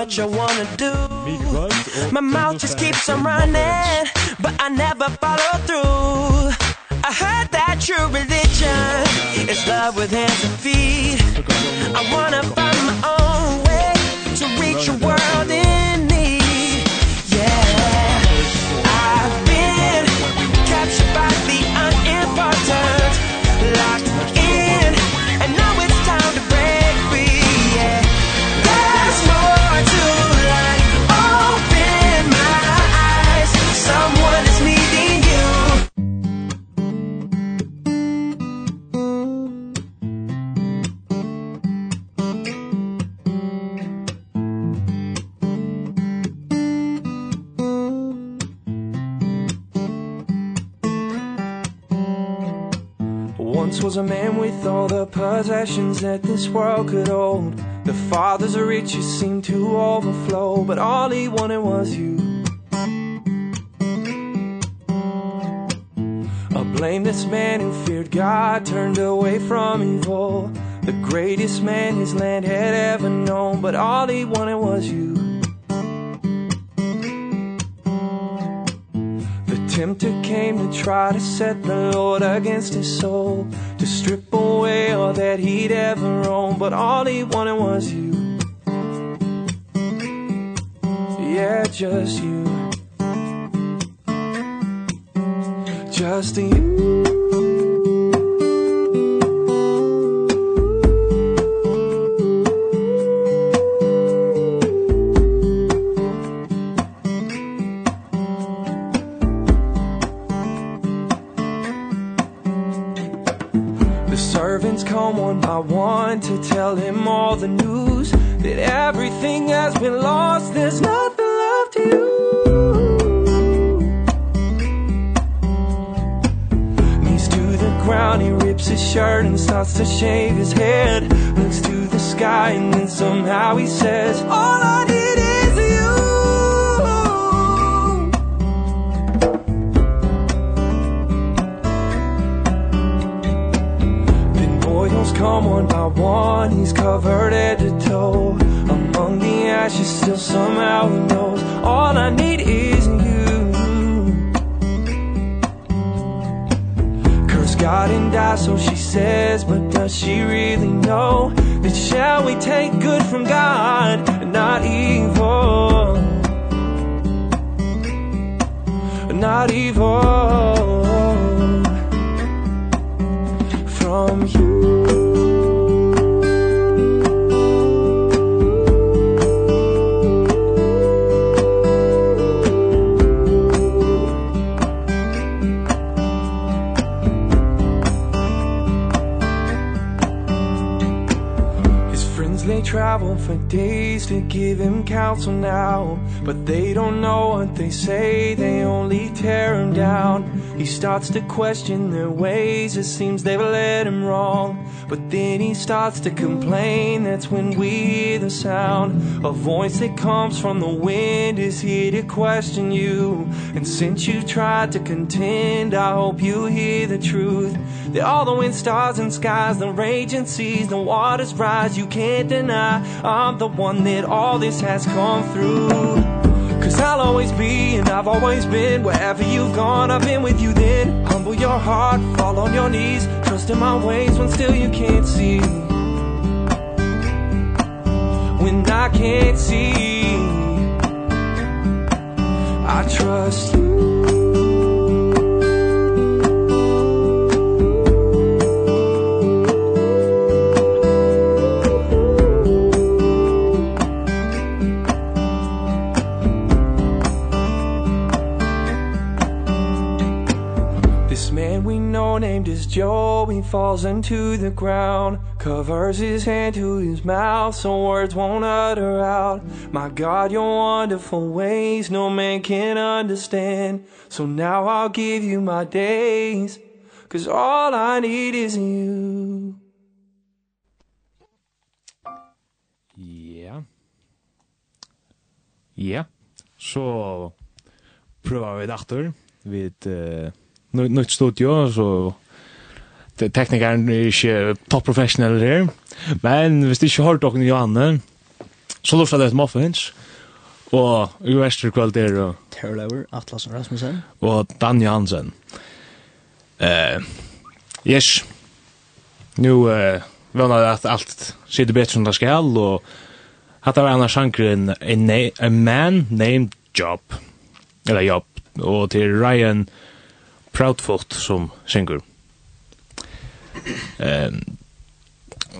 what you wanna do. My mouth just keeps on running But I never follow through. I heard that true religion Is love with hands and feet. I wanna find my own way To reach a world in possessions that this world could hold. The father's riches seemed to overflow But all he wanted was you. A blameless man who feared God Turned away from evil. The greatest man his land had ever known But all he wanted was you. tempter came to try to set the Lord against his soul To strip away all that he'd ever owned But all he wanted was you. Yeah, just you. Just you. tell him all the news That everything has been lost. There's nothing left to you. Knees to the ground He rips his shirt and starts to shave his head. Looks to the sky and then somehow he says All I need is you. Come on I one he's covered head to toe Among the ashes still somehow he knows. All I need is you. Curse God and die so she says But does she really know That shall we take good from God And not evil? Not evil. From you. for days. To give him counsel now But they don't know what they say, they only tear him down. He starts to question their ways, it seems they've led him wrong. But then he starts to complain. That's when we hear the sound A voice that comes from the wind Is here to question you. And since you tried to contend I hope you hear the truth. That all the wind stars and skies The raging seas, the waters rise. You can't deny I'm the one that all this has come through. I'll always be and I've always been. Wherever you've gone, I've been with you then. Humble your heart, fall on your knees. Trust in my ways when still you can't see. When I can't see I trust you. falls into the ground covers his hand to his mouth so words won't utter out. My god your wonderful ways no man can understand. So now i'll give you my days cause all i need is you. Yeah. Yeah. So prøver vi det etter vi et uh, nytt studio så teknikeren er ikke top professional her, men hvis du ikke har dere Johanne, så lortet det et muffins, og Uester Kvalder og... Terlauer, og Rasmussen. Og Dan Johansen. Uh, yes, nu uh, vana at alt sitter bättre som det skal, og hatt var annars sjankeren a, na a Man Named Job, eller Job, og til Ryan Proudfoot som synger. Ehm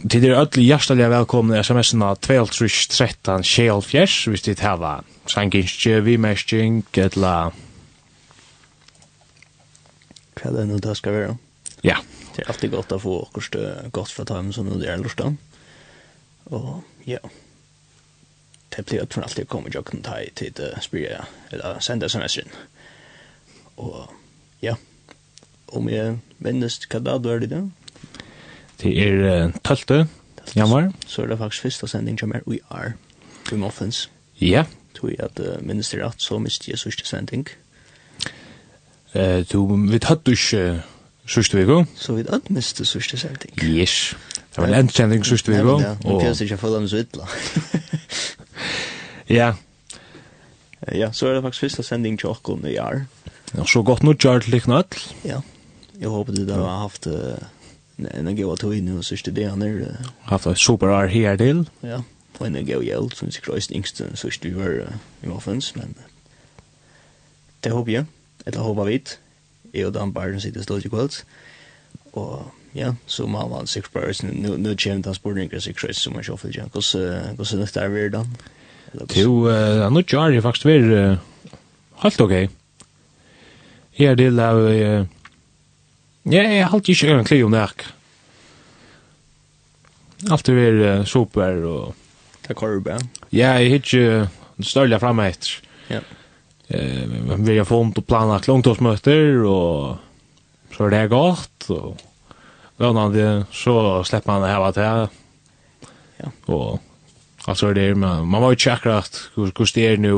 Tid er öll hjertelig velkomne i sms-ena 2.13.24 hvis dit heva sanginskje, vimerskjeng, etla... Hva er det nå det skal være? Ja. Det er alltid godt å få akkurat godt fra time som det er lort Og ja, det blir at man alltid kommer til å kunne ta i tid å spyrja, eller sende sms-en. Og ja, om jeg minnes hva det er det da? Det er uh, 12. januar. Så er det faktisk første sending som er We Are, We Muffins. Ja. Tog at uh, minnes det rett, så miste jeg sørste sending. Uh, du, vi tatt du ikke sørste vego. Så vi tatt miste sørste sending. Yes. Det var en endsending sørste vego. Ja, og jeg ikke føler meg så ytla. Ja. Ja, så er det faktisk første sending til åkken i år. Ja, så godt nok, Jarl Liknøtl. Ja, jeg håper du da har haft... Uh, en gåva tog nu så det han är haft en super här till. Ja, på en gåva hjälp som sig Christ yngst så det var i offens men det hoppas jag. Eller hoppas vi. Jag och Dan Barnes sitter stått i kvälls. Och ja, så man var sex person nu nu chimney transporting sig Christ som man själv vill jag. Kus kus det där vi då. Jo, nu jar ju faktiskt vi helt okej. Här det är Ja, jeg har alltid ikke øren kli om det her. Alltid er super og... Det korb, ja. Ja, jeg har ikke uh, større fremme etter. Ja. Eh, vi har fått og planlagt langtårsmøter, og så er det godt, og vannande så slipper man det her til her. Ja. Og altså det er, man, man var jo ikke akkurat hvordan det er nå,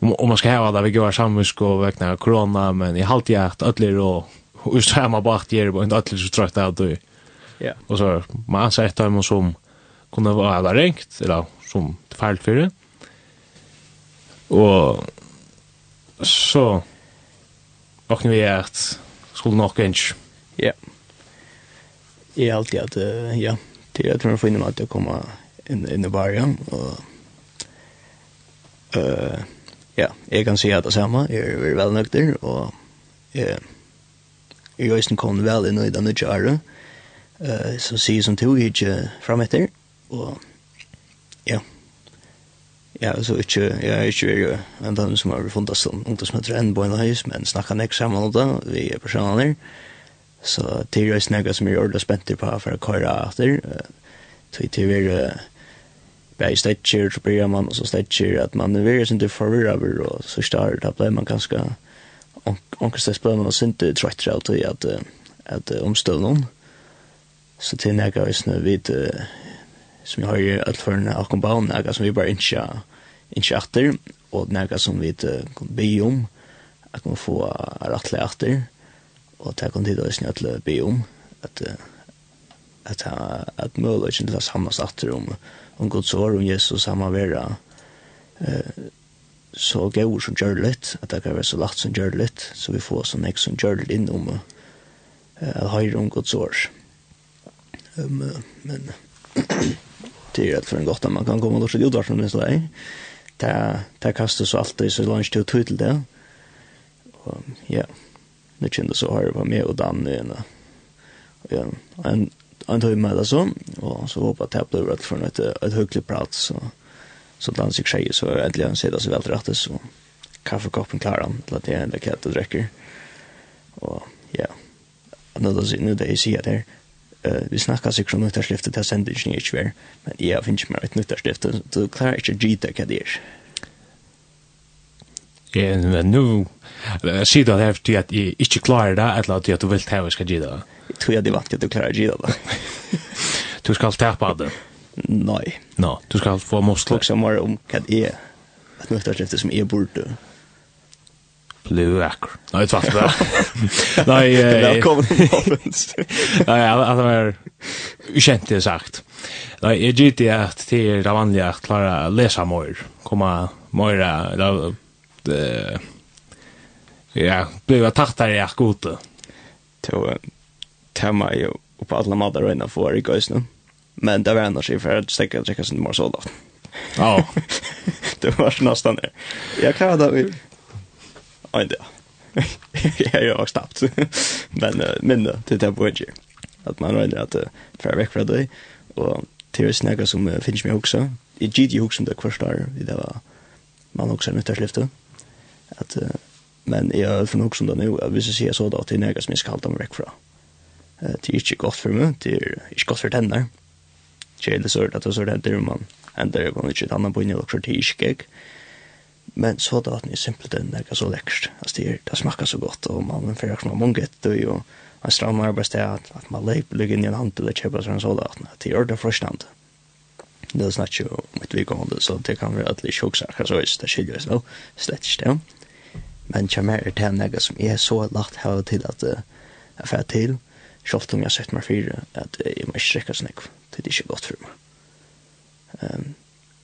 om, om man skal hava det, vi går samvisk og vekna korona, men i halvtid at ødler og och så här man bara ger på en atlet så trött att du. Ja. Och så man sa ett hem som kunde vara där ränkt eller som fallt för det. Och så och nu är det skulle nog inte. Ja. Jag alltid att ja, det jag tror jag får in att jag kommer in in i baren och eh ja, jag kan se att det samma är väl nykter och eh er jo eisen kommet vel inn i den nødja ære, uh, så sier som tog ikke frem etter, og ja, ja, så ikke, jeg er ikke veldig en av dem som har funnet som ungdomsmøter enn på en høys, men snakker nek sammen om det, vi er personer, så det er jo eisen som er ordentlig spent på for å køre etter, til til vi er bæði stættir, så blir man, og så stættir, at man er verið sin til forvirra og så starr, da blir man ganske, onkel sted spennende og sinte trøytter av til at, at omstøvnen. Så til nægge vi snø vidt, som jeg har i ødelførende akkombaun, nægge som vi bare ikke, ikke etter, og nægge som vi kan be om, at man får få rettelig etter, og det kan tid også snø til be om, at at at mulig ikke til å samles etter om, om Guds år, om Jesus, han må være, eh, så gaur som gjør litt, at det kan være så lagt som gjør litt, så vi får sånn ek som gjør litt inn om uh, at høyre om godt sår. Um, uh, men det er rett for en godt at man kan komme lort til utvarsen minst vei. Det, det kastes så alltid så langt til å tøy til det. Og ja, nu kjente så har jeg vært med og danne igjen. Ja, en, en tøy med det så, og så håper jeg at det blir rett for et, et høylig prat, så så dans sig tjejer så äntligen han det så väl till rätt så kaffekoppen klarar han till att det är en läckhet och dricker och ja nu då nu det är så där eh vi snackar sig om nytta skiftet där sen det inte är men ja finns mer ett nytta skiftet så klarar inte gita kadir Ja, men nu sier du då här till att jag inte klarar det eller at du vil ta og skal gi det. Jeg tror jeg det er vant til at du klarer klarar gita då. Du ska tappa det. Nei. Nå, du skal få muskler. Jeg snakker om hva det er. Et nøkterskifte som er borte. Blue Acker. Nei, jeg tvart det. Nei, jeg... Velkommen til Målens. Nei, det var ukjent det sagt. Nei, jeg gitt det at det er det vanlige at klare å lese mer. Komme mer... Ja, blir jeg tatt her i akkurat. Det var tema jo på alle måter å få i gøysene. Men det var annars i för att stäcka dricka sin mer sådant. Ja. det var nästan det. Jag klarade det. Oj då. Jag är också stappt. Men minne till det på Att man rör att för veck för dig och till snäga som finns mig också. I GD också det kvarstår i det var man också nytta lyfta. Att men jag från också då nu att vi ska se så då till näga som jag ska hålla mig veck från. Det är inte gott för mig, det är inte gott för tänderna kjele sort at det sort henter man henter jeg kan ikke et annet på inn i lukker til ikke men så da at ni simpelt den er så lekkert. Altså det, det smakker så godt og man får ikke noe mange etter og man strammer arbeidssted at, at man leip ligger inn i en hand handel og kjøper sånn sånn at det gjør det frøstande det er snart jo mitt et vikående så det kan være at det ikke også akkurat så det skiljer oss slett ikke det. Men mer det til noe som er så lagt her til at jeg får til. Selv om jeg har sett meg fire at jeg må ikke strekke sånn det er ikke godt for meg. Um,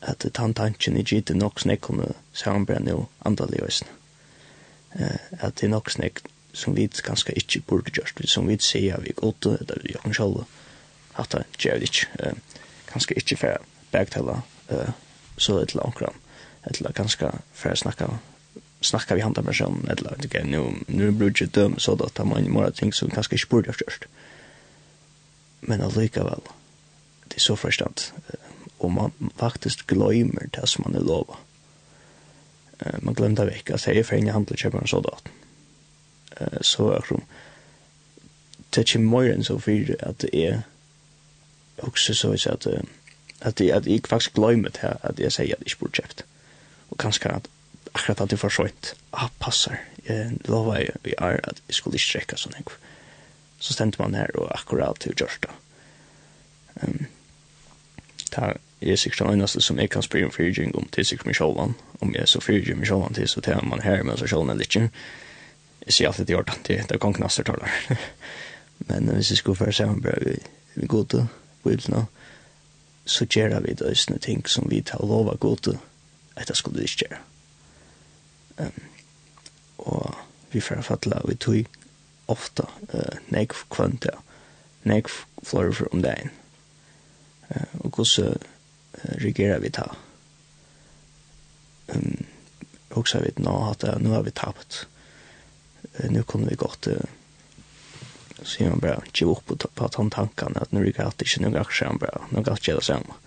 at den tanken er gitt nok snakk om samarbeid og andalig øsne. Uh, at det er nok snakk som vi ganske ikke burde gjort, som vi sier vi godt, eller vi gjør selv, at det gjør vi ikke. Uh, ganske ikke for bergtale, uh, så et eller annet, eller ganske for å snakke snakka vi handa personen eller det kan nu nu brukar det döm så då tar man några ting som kanske inte borde ha gjort. Men allika väl det är så förstånd. Och man faktiskt glömmer det som man är lovad. Man glömde väck att det är för en handel köper en soldat. Så är det det är inte mer än så för att det är också så att att det att jag faktiskt glömmer det här att jag säger att jag borde köpt. Och kanske att akkurat at det var skönt. Ah, passar. jeg lovar jeg vi er at jeg skulle sträcka sån här. Så stendte man her og akkurat til gjørsta. Um, det er sikkert den eneste som jeg kan spørre om fyrtjeng om til sikkert meg sjålan, om jeg er så fyrtjeng meg sjålan til, så tar man her med seg sjålan litt. Jeg sier alltid til Jordan, det er kong knaster taler. Men hvis jeg skulle være sammen bare vi gode, bøylene, så gjør vi det ting som vi tar lov av gode, etter skulle vi ikke gjøre. Um, og vi får fattelig, vi tog ofta uh, nekv kvantet, nekv flore for om dagen og hvordan uh, reagerer vi ta? Um, også vi nå at uh, nå har vi tapt. Uh, nå kunne vi gått uh, så gjør man bare ikke opp på, på at han tankene at nå er det alltid ikke noen aksjer han bare, nå galt ikke det samme.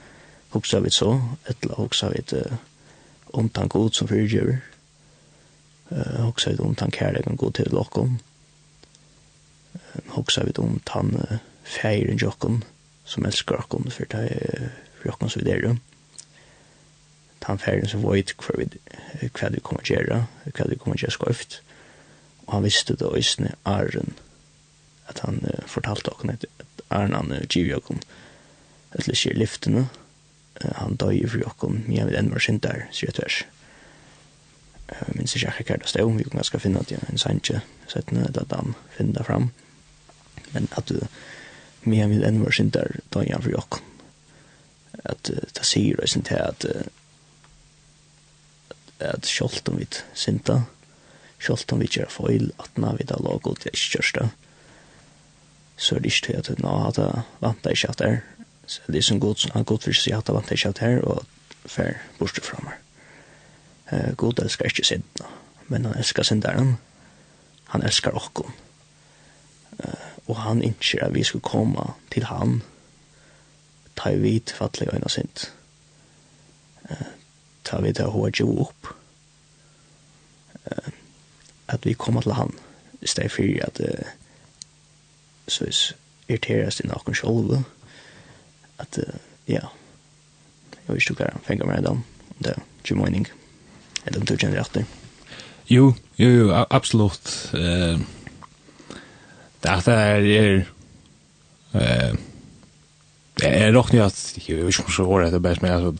Også vi så, eller også vi uh, omtank ut som fyrtjøver. Uh, om vet omtank kærlighet god til lokken. Uh, også vet omtank uh, feiren jokken. Uh, som elskar okkon for det for okkon så videre. Han ferden som void hva vi kommer til å gjøre, hva vi kommer til å skøyft. Og han visste det øysene Arren, at han uh, fortalte okkon at Arren han uh, giver okkon et litt kjer lyftene. Uh, han døy for okkon, men jeg vet var sint der, sier jeg tvers. Jeg minns ikke akkurat hva det stod, vi kan ganske finne at jeg en sannsje settene, at han finner det fram. Men at du, uh, men han vil ennå være synder dagen for jokken. At det sier og sin til at at sjolten vi synder, om vi gjør feil, at når vi da lag og det er ikke kjørste, så er det ikke til at nå at jeg vant deg ikke at det er. Så det er som god, som han god vil si at jeg vant deg ikke at det er, og fer bortstå fra meg. God elsker ikke synder, men han elsker synderen. Han elsker okkom Uh, og han innskjer at vi skulle komme til han, ta i vit fattelig øyne sint. Uh, ta vi til å høre jo opp. Uh, at vi kommer til han, i stedet for at uh, så irriteres det noen sjolve, at uh, ja, jeg vet ikke hva jeg fenger meg da, det er ikke mening, eller om du kjenner etter. Jo, jo, jo, absolutt. Uh, det er eh Jeg råkner at, jeg vet ikke om så året det best, men altså,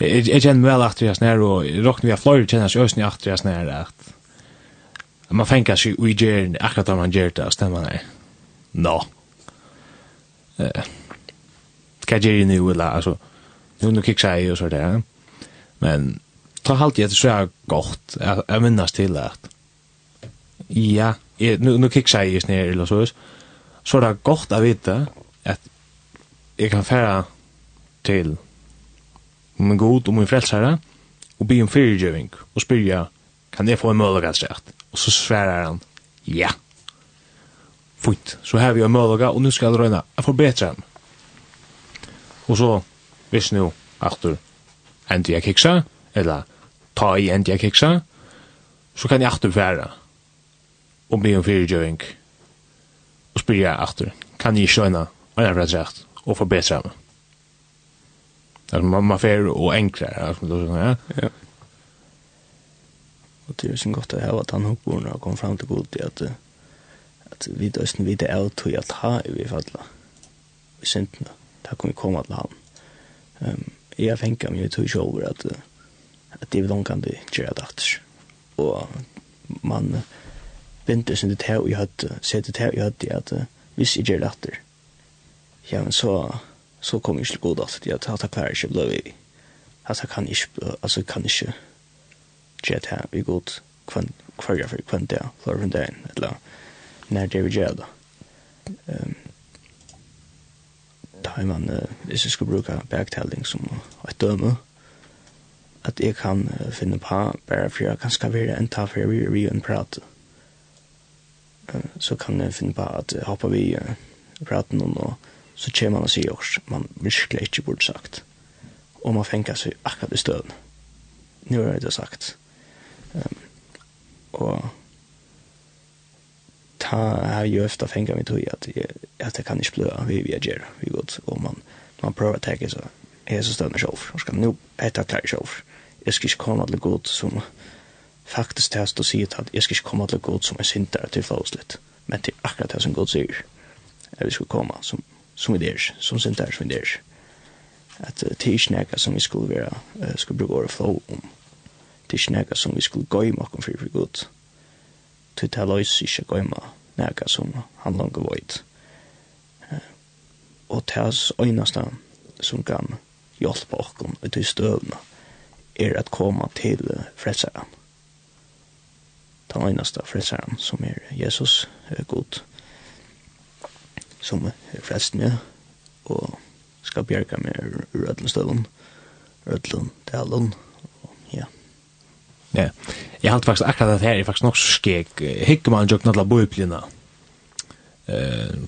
jeg kjenner vel at jeg snær, og jeg råkner at flere kjenner seg øsne at jeg snær, at man fengar seg ui gjerne akkurat om man gjør det, og stemmer nei. Nå. Hva gjør jeg nu, eller, altså, nu nu kikk seg og så der, men ta halvt jeg til så er godt, jeg minnes til at, ja, ja, nu, nu kick sig just ner eller så. Så är det gott att veta att jag kan färra till min god och min frälsare och be om fyrirgöving och spyrja kan jag få en möjlighet sagt? Och så sverar han ja. Fint, så har vi en möjlighet og nu ska jag röjna jag förbättra den. Og så hvis nu aftur endi jeg kiksa eller ta i endi jeg kiksa så kan jeg aftur færa og be om fyrirgjøring og spyrja aftur, kan jeg skjøyna og jeg och rett og forbetra meg. Altså, man, man fer och enklare, alltså då så ja. ja. Och det är ju så gott att hava han hoppar och kommer fram till god i att att vi døsten vi det är tog at ha i vi fadla i syndene. Da kan vi han. Ehm jag tänker mig tog ikke over att det er kan det gjør det Och man, binde sin det her i høyde, se det her i høyde, at hvis jeg gjør det ja, men så, så kom jeg ikke god at jeg tar det klarer ikke, ble vi, altså kan ikke, altså kan ikke jet det her, vi god, kvann, kvarja for kvan det, klar den det, eller när det vi gjør det. Um, da man, hvis jeg skulle bruke backtelling som et døme, at jeg kan finne på bare for jeg kan skavere en ta for jeg vi en prate så kan jeg finne på at jeg hopper vi prater noen, og så kommer man og sier også, man virkelig ikke burde sagt. Og man fenger seg akkurat i støden. Nå har jeg det sagt. Um, og ta har ju ofta fänga mig tog att att det kan inte bli vi vi gör vi gott och man man prövar att ta så är så stöna själv och ska nu äta klart själv jag ska inte komma till gott som faktisk test som sier at jeg skal ikke komme til god som er sinter til flåslet, men til akkurat det som god sier, at vi skal komme som, som vi der, som sinter som vi der. At det er ikke noe som vi skulle være, uh, skulle bruke året flå om. Det er ikke noe som vi skulle gå i makken for for god. Det er løs ikke gå i makken noe som han langer vøyt. Og det er øyneste som kan hjelpe oss i de er at komme til frelseren den eneste frelseren som er Jesus, er god, som er frelst og skal bjerga meg ur ødlenstøvun, ødlen, delen, ja. Ja, jeg halte faktisk akkurat at her er faktisk nok så skik, hikker man jo knallt av bøyplina,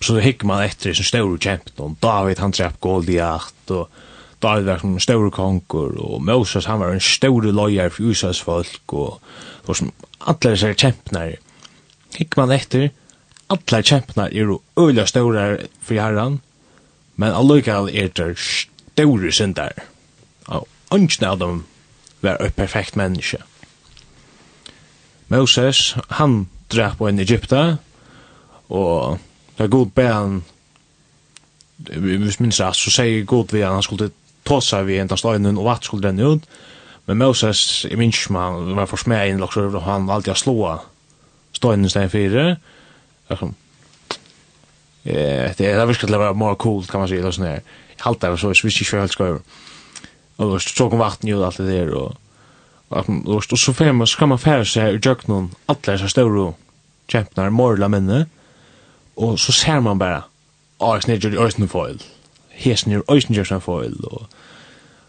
så hikker man etter som sin større kjempen, og David han trepp Goliath, og David var som større konger, og Moses han var en større løyer for Israels folk, og det som alla dessa kämpnar hick man efter alla kämpnar är ju öliga stora för herran men allukal är det stora syndar. Och ungen av dem var ett perfekt människa Moses han drap på en Egypta og det er god be han vi minns rast så sier god vi han skulle ta tossa vi enda støynen, og vatt skulle renne ut Men Moses, jeg minns man, var for smed inn, og han alltid har slåa støynen stein fire. Liksom, det er virkelig til å være more cool, kan man si, og sånn her. Jeg halte det, så jeg visste ikke hva jeg Og så tråk om vatten, og alt det der, og og så fer man, så kan man fære seg i jøknen, alle disse større kjempene, morla minne, og så ser man bara ah, jeg snedgjør i øyne foil, hesen gjør øyne foil, og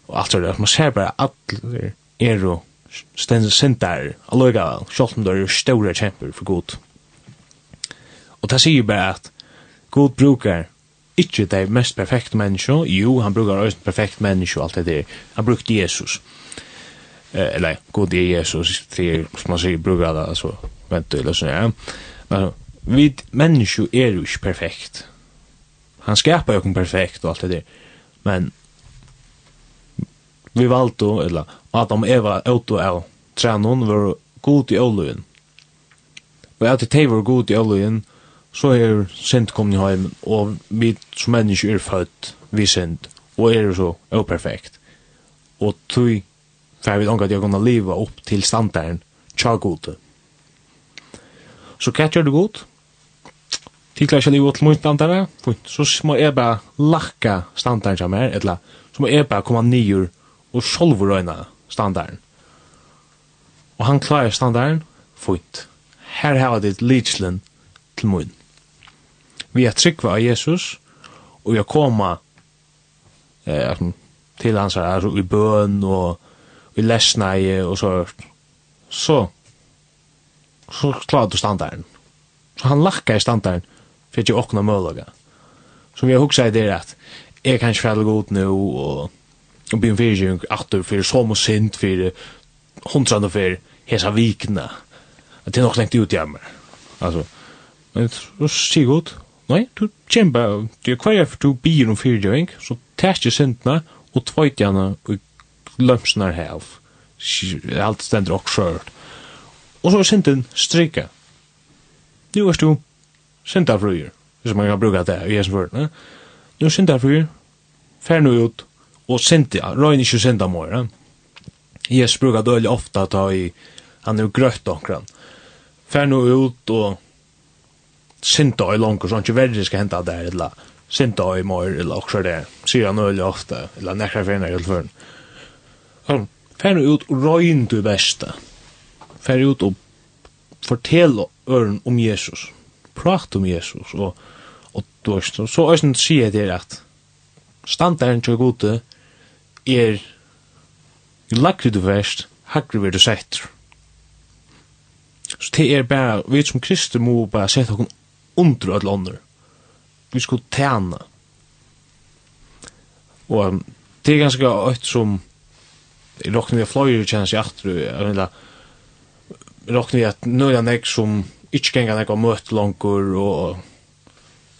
og alt sånt, man ser bare alle er og stendt sindar, alloiga vel, sjålt om det er store kjemper for god. Og det sier bare at god brukar ikke det mest perfekte menneskje, jo, han brukar også perfekt menneskje og alt det der, han brukte Jesus. Eh, eller, god er Jesus, det er, som man sier, brukar det, altså, vent du, eller sånn, ja. Men, vi menneskje er jo ikke perfekt. Han skapar jo ikke perfekt og alt det der, men vi valde eller Adam og Eva åtte av tränon var god i åløyen. Og at de var god i åløyen, så er synd ni hem och vi som människor är född vi synd, och är så operfekt. Och tog, för jeg vet ikke at jeg kunne leve opp til standarden, tja gode. Så hva gjør du god? Tikla ikke livet til min standarden, så må jeg bare lakka standarden som er, eller så må jeg bare komme nyer og sjolv røyna standarden. Og han klarer standarden, fint. Her har det lidslen til mun. Vi er tryggva av Jesus, og vi er koma eh, til hans her, altså i bøn og i lesnei og så så så klarer du standarden. Så han lakkar i standarden for ikke åkna møllaga. Så vi har huksa i det at jeg kan ikke fælle god nu og og blir en virgin atur fyrir som og sint for hundrane fyrir hesa vikna at det er nok lengt ut jammer altså men så sier godt nei, du kjempa du er hver for du bier om fyrtjøring så tæst jeg sintna og tvøytjana og lømsnar hev alt stendur ok skjørt. Og så er sinten strika nu er du sinta frøyer hvis man kan bruka det i hans vörna nu er sinta frøyer fer nu ut og synti, røyn ikkje sinta mor, ja. Jesus brukar døylig ofta ta i, han er grøtt onkran. Fær nu ut og sinta i langkurs, han ikkje verri skal henta der, eller sinta i mor, eller okkur der, sier han døylig ofta, eller nekra fyrir nekra fyrir fyrir Fær nu ut og røyn du besta. Fær ut og fortel øren om Jesus. Prat om Jesus, og, og du, så, så, så, så, så, så, så, så, så, så, så, er i lagri du verst, hakri vi du settur. Så det er bare, vi som krister må bare sette okkur under all ånder. Vi skal tjene. Og det er ganske øyt som i rokken vi har fløyer kjennes i aftur, jeg vil da, rokken vi at nøyla nek som ikke gengar nek og møte langur og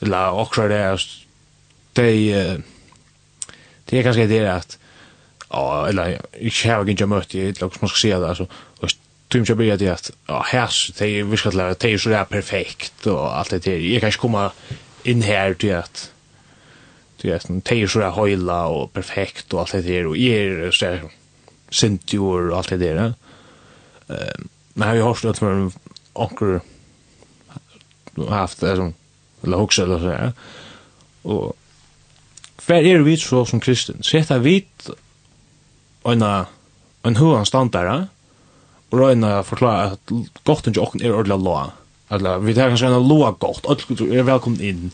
eller akkurat det er det er ganske det er at ja, eller ikke har ikke møtt i et lag som man skal si det, altså, og tror ikke bli det at, ja, her, det er virkelig at det er så det er perfekt, og alt det der, jeg kan ikke komme inn her til at, til at det er så det er høyla og perfekt og alt det der, og jeg er så der sintjord og alt det der, men har vi hørt at man anker haft, det som, eller hoksa eller så ja. og hver er vi så som kristen? Setta vi, en en hoan standara og røyna forklara at gott ikkje okken er ordla loa. Alla vi tar kanskje en loa gott, alt er velkommen inn.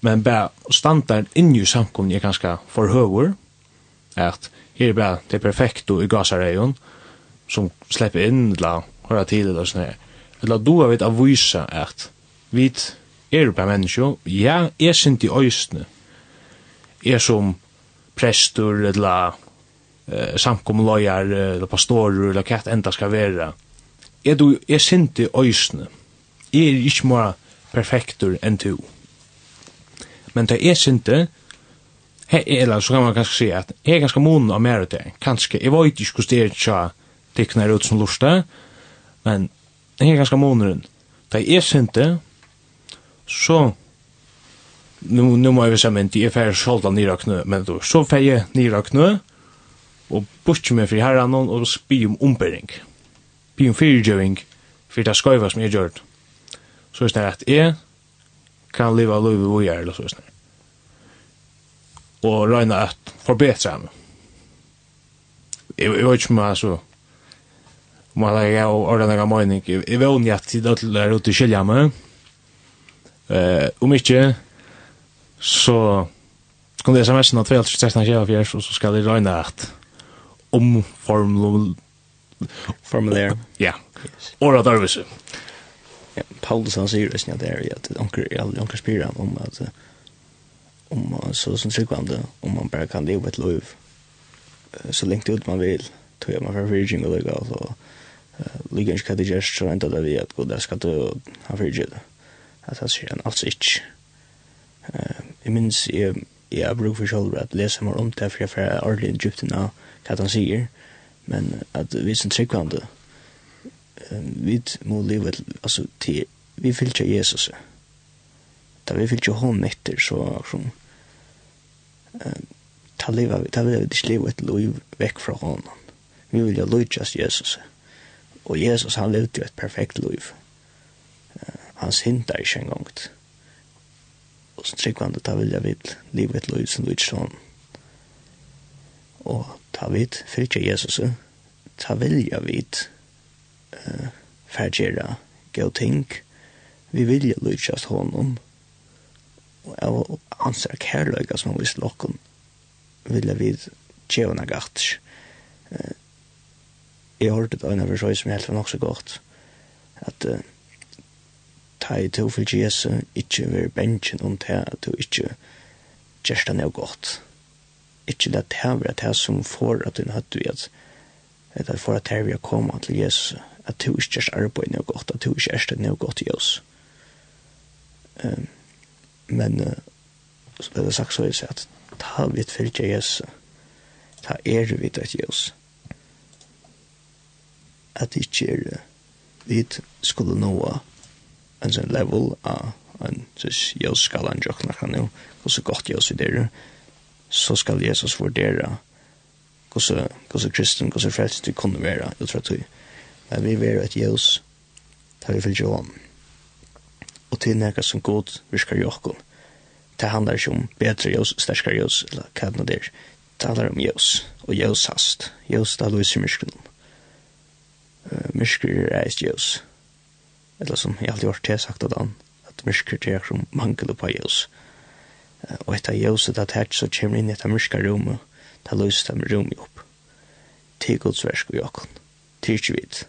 Men bæ standard inn i samkomne er för for høver at her bæ det perfekto i gasareion som släpper inn la høra till eller sånn her. Eller du vet av vysa at vi er bæ menneskjo, ja, är sint i östne. Er som prestur eller eh, samkomlojar, eller pastorer, eller hva enda skal være. Er du, er sinte øysene. Jeg er ikke mer perfektur enn du. Men det er sinte, he, eller så kan man kanskje si at jeg er ganske monen av mer det. Kanskje, jeg vet ikke hvordan det er tja tikkner ut som lusta, men jeg er ganske moneren. Det er sinte, så nu nu må jag säga men det är för själva nyraknö men då så färje nyraknö og bort med fri herran og spi om ombering. Spi om fyrirgjøring for det skøyva som jeg gjør. Så er det at jeg kan leva av og gjør, eller så er det. Og røyna at forbetra meg. Jeg vet ikke om jeg så om jeg har ordentlig av mening. Jeg vet ikke at det er ute i skilja meg. Om ikke, så kom det sms'en av 12.13.24, og så skal jeg røyna at omformulere. formulär. Ja, året arbeidse. Ja, Paulus han sier det av det er at onker, onker spyrer han om at om så som tryggvande, om man bara kan leva ett liv så länge ut man vill tror jag man fra virgin og lykka, så ligger ikke hva det gjør, så ända där vi att gå där ska du ha virgin. At han sier han altså ikke. Jeg minns, jeg, jeg bruker for selv at lese mer om det, for jeg får ordentlig djupt inn av hva han sier, men at vi som tryggvande, vi må leve, altså, til, vi fyllt ikke Jesus. Da vi fyllt ikke hånd etter, så, som, ta leva, ta leva, ta leva et liv vekk fra hånden. Vi vil jo lytjast Jesus. Og Jesus, han levde jo et perfekt liv. Han hinta i en gang. Og så tryggvande, ta vilja vid livet liv som lytjast hånden. Og ta vit fylgja Jesus, ta vilja vit eh fergjera go ting. Vi vilja lutjast honom. Og av hans er kærløyga som vi slokken vilja vid tjevna gatt. Eh, jeg hørte det øyne versøy som helt var nok så godt, at eh, ta i to for Jesu ikke være bensjen om det at du ikkje gjerst han er godt ikke det her vil at det som får at du hatt vi at det er for at her vi har kommet til Jesus at du ikke er arbeid noe godt at du ikke er noe godt i oss um, men uh, så ble det sagt så jeg sier at ta vidt fyllt Jesus ta er vi at Jesus at det ikke er vi skulle nå en sånn level av en sånn Jesus skal han jokna kan jo og så godt Jesus i det så skal Jesus vurdere hvordan, hvordan kristen, hvordan frelst vi kunne være ut fra tog. Men vi er et Jesus der vi fyllt jo om. Og til nekka som god virkar i okkon. Det handlar ikke om bedre Jesus, sterskare Jesus, eller hva det er. Det handlar om Jesus, og Jesus hast. Jesus da lyser myskren. Uh, mysker er eist Jesus. Eller som jeg alltid har til sagt av den, at mysker er som mangel på Jesus. Jesus og etter ljóset at her så kommer inn i etter myrska rommet, da løst de rommet opp. Til Guds versk og jokken. Til ikke vidt.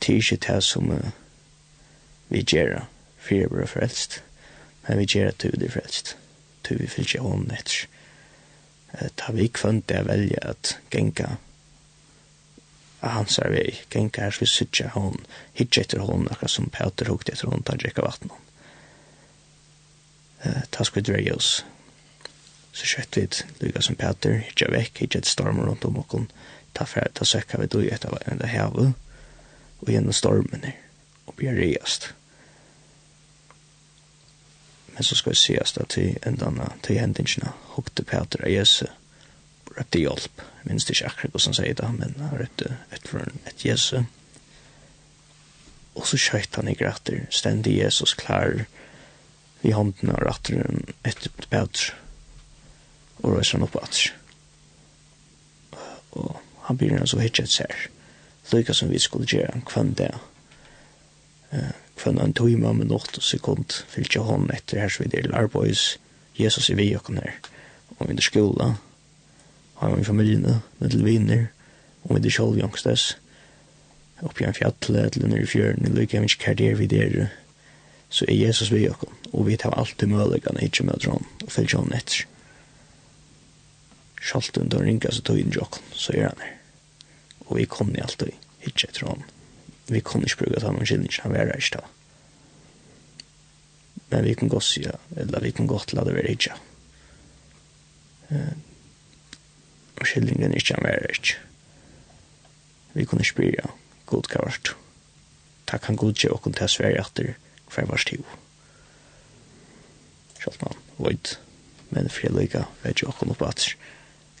Til ikke det som uh, vi gjør, for jeg blir frelst. Men vi gjør at du blir frelst. Du vil fylle hånden etter. Da vi kvønt det velge at genka av hans er vei, genka er vi sutja hånden, hitje etter hånden, akkurat som Peter hukte etter hånden, ta drekka vattnet ta vi dreie oss. Så kjøtt vi lykka som Peter, hitja vekk, hitja et storm rundt om okken, ta færa, ta søkka vi dui etter enn det hevet, og gjennom stormen her, og blir reiast. Men så skal vi seast da til endana, til hendingsene, hukte Peter av Jesu, røpte hjelp, minst ikke akkurat hva som sier det, men han røpte etter et Jesu, og så skjøtt han i gratter, stendig Jesus klar, i hånden av ratteren etter bedre og røyser han opp at og han blir så hittet seg lykka som vi skulle gjøre kvann det Uh, kvann en tøyma med nått og sekund fyllt jeg hånden etter her så vi del arbeids Jesus er vi og kan her. Og vi er skola og vi er familiene med til viner og vi er sjolv jongstes oppi en fjattlet eller nere i fjøren lykka vi ikke karriere vi der så er Jesus vi oss, og vi tar alltid mølegane ikkje møter hon, og fylgjer hon etter. Sjalt under ringa så tog inn jokken, så er han her. Og vi kom ni alltid, ikkje etter hon. Vi kom ikkje bruka ta noen kylling, han var reist da. Men vi kan godt sida, eller vi kan godt lade være ikkje. Og kyllingen ikkje han var reist. Vi kunne spyrja, god kavart. Takk han godkje okkon til sverje etter, hver var stiv. Sjalt man, void, men fri lika, vet jo akkur på at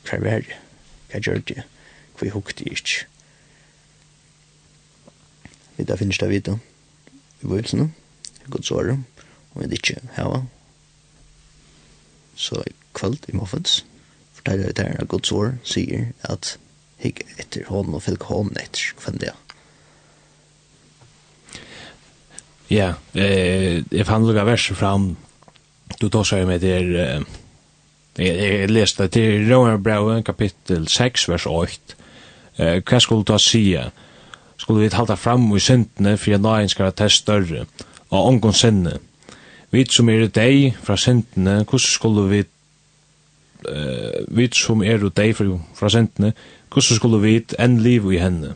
hver var det, hva gjør det, hver hukte det ikke. Vi da finnes det vidt, i vøyelsene, godt svare, og vi ikke hava. Så i kveld i Moffens, forteller jeg det at godt svare, sier at hikk etter hånden og fylk hånden etter, kvendt det. Ja. Ja, eh jag fann några verser fram. Du tar sig med det jag läste till Romerbrevet kapittel 6 vers 8. Eh hva skulle du sige? Skulle vi hålla fram i syndene för att skal ska ta større, og ongon synne. Vi som er deg fra syndene, hvordan skulle vi eh vi som er dig fra syndene, hvordan skulle vi enn liv i henne?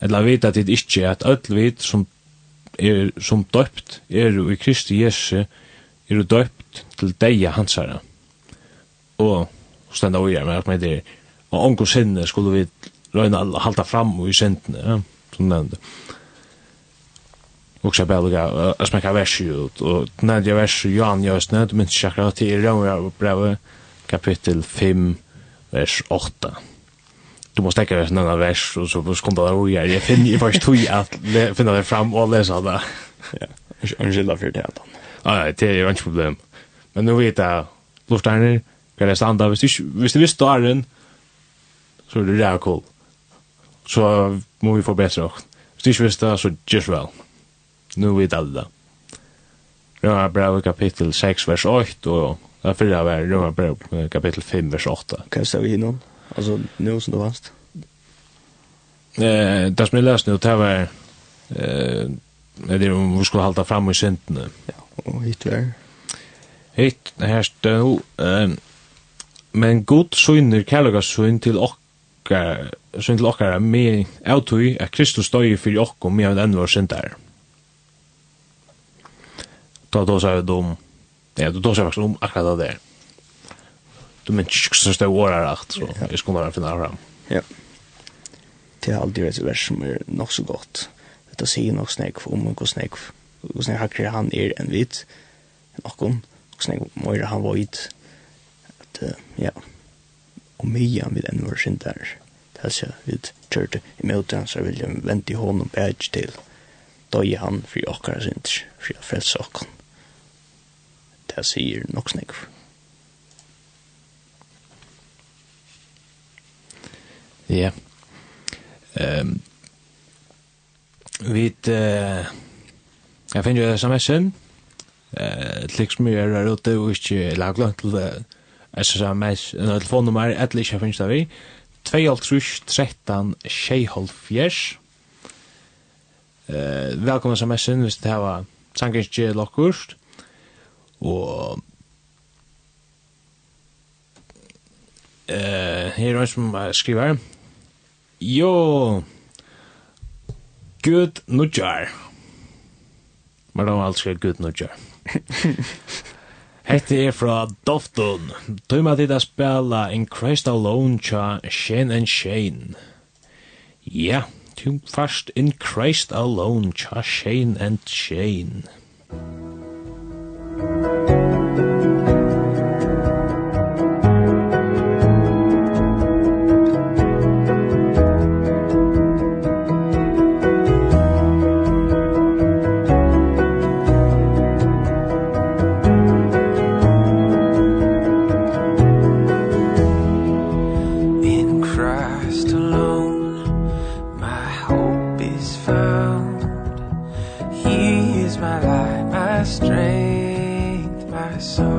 Eller vita at det ikke er at ødel vi som er som døpt er i Kristi Jesu er døpt til deg hans herre. og stenda og med at med det og onko sinne skulle vi røyna å halda fram og i sindene ja, som nevnte og så bare lukka jeg smekka versi ut og nevnte jeg versi Johan Jøsne du minns sjakra til i brevet kapittel 5 vers 8 du måste täcka en annan vers och så så kom det där jag jag finner ju först tog att finna det fram och läsa det. Ja. Ursäkta för det. då. Ja, det är ju inget problem. Men nu vet jag luftarna kan det standa hvis du hvis du visste där så är det där cool. Så må vi förbättra oss. Hvis du inte visste så just well. Nu vet alla. Röna brev kapitel 6 vers 8 och där fyra vers Röna brev kapitel 5 vers 8. Kan så vi någon? Alltså nu som du vast. Eh, det som jag läste nu, det var eh, det är om vi skulle halta fram i synden. Ja, och hit vi var. Hit, här stod, eh, men god syner, kärlega syn till okkar, syn til okkar, med avtøy, at Kristus støy fyrir okkar, med enn var syndar. Da då sa vi om, ja, då sa vi om akkurat det der de är inte så stora år så jeg skulle bare finne fram. Ja. Det er alltid et vers som er nok så godt. Det sier nok snakk om hvor snakk hvor snakk hakker han er en vit och kom och snäck mer han var vit att ja. og mye han vil enn vår sin der Det er så vidt kjørte i möten så vil jeg vente i hånden på edge till. Då är han fri jag sin fri å frelse frälsa det sier nok snakk för Ja. Ehm Vi eh jeg finn jo SMS-en. Eh liksom är det ute och inte lagla til SMS, en telefonnummer, et lika finns finnes det vi. 2.5.13.6.5. 13 6.5. Eh, velkommen SMS-en hvis det här var Sankens sangenskje lokkurst. Och eh, her er en som skriver, Jo. Gud nudjar. Men det var alt skjer gud nudjar. Hette er fra Dofton. Tøy dit a spela In Christ Alone tja Shane and Shane. Ja, tøy fast In Christ Alone tja Shane and Shane. Shane.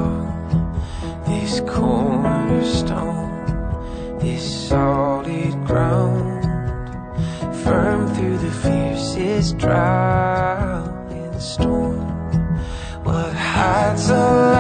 above This cornerstone This solid ground. Firm through the fiercest trial and storm. What hides alive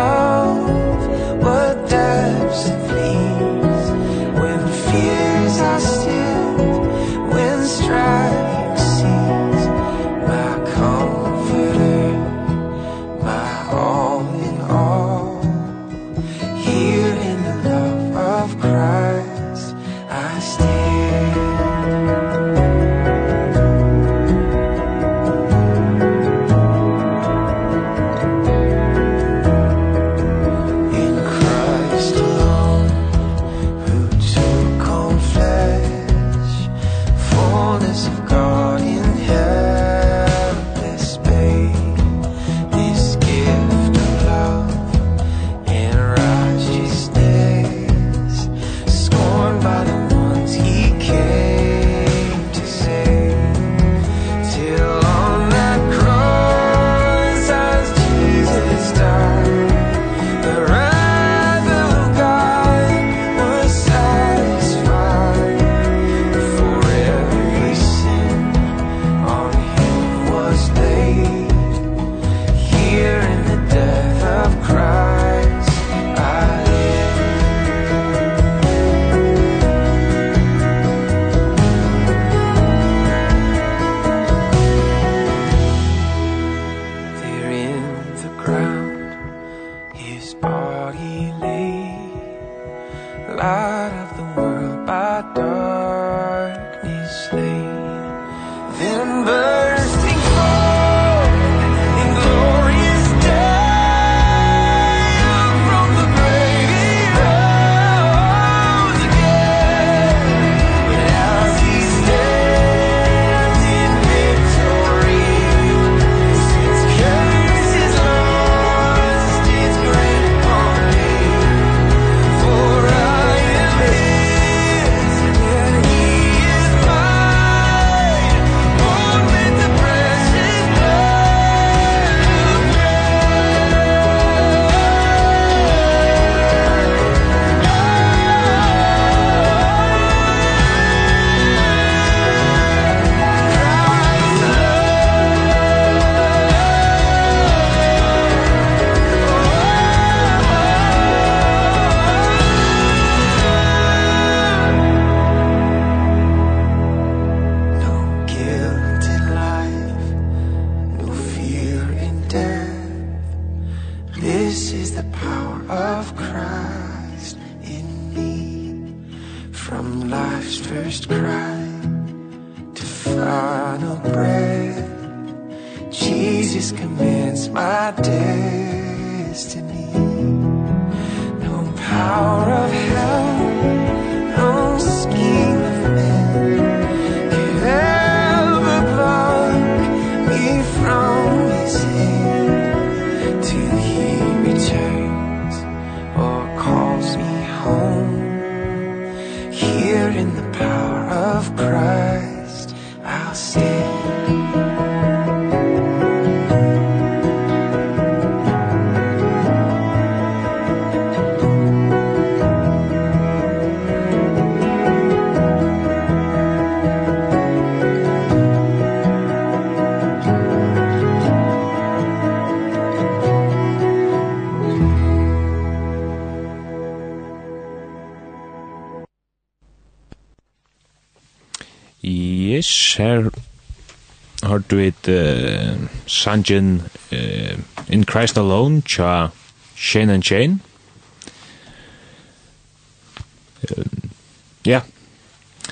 her. Har du et uh, Sanjin uh, In Christ Alone tja Shane and Shane uh, ja.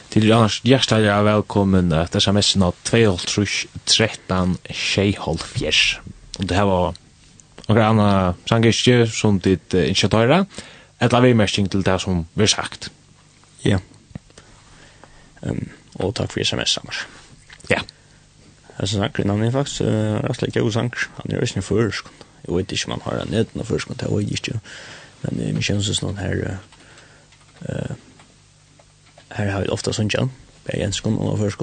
Til annars hjertelig er velkommen at sms-en av 2.13 Sheihol Fjers og det her var noen anna sangistje som ditt uh, initiatøyra et lavermersking til det som vi har sagt. Ja. Yeah. um, og takk for sms-sammer. Ja. Jeg synes han er faktisk uh, rett like god sanger. Han er ikke først. Jeg vet ikke om han har en neden av først, det er ikke. Men uh, min kjennes er sånn her, uh, her har vi ofte sånn kjenn, bare en sekund og først.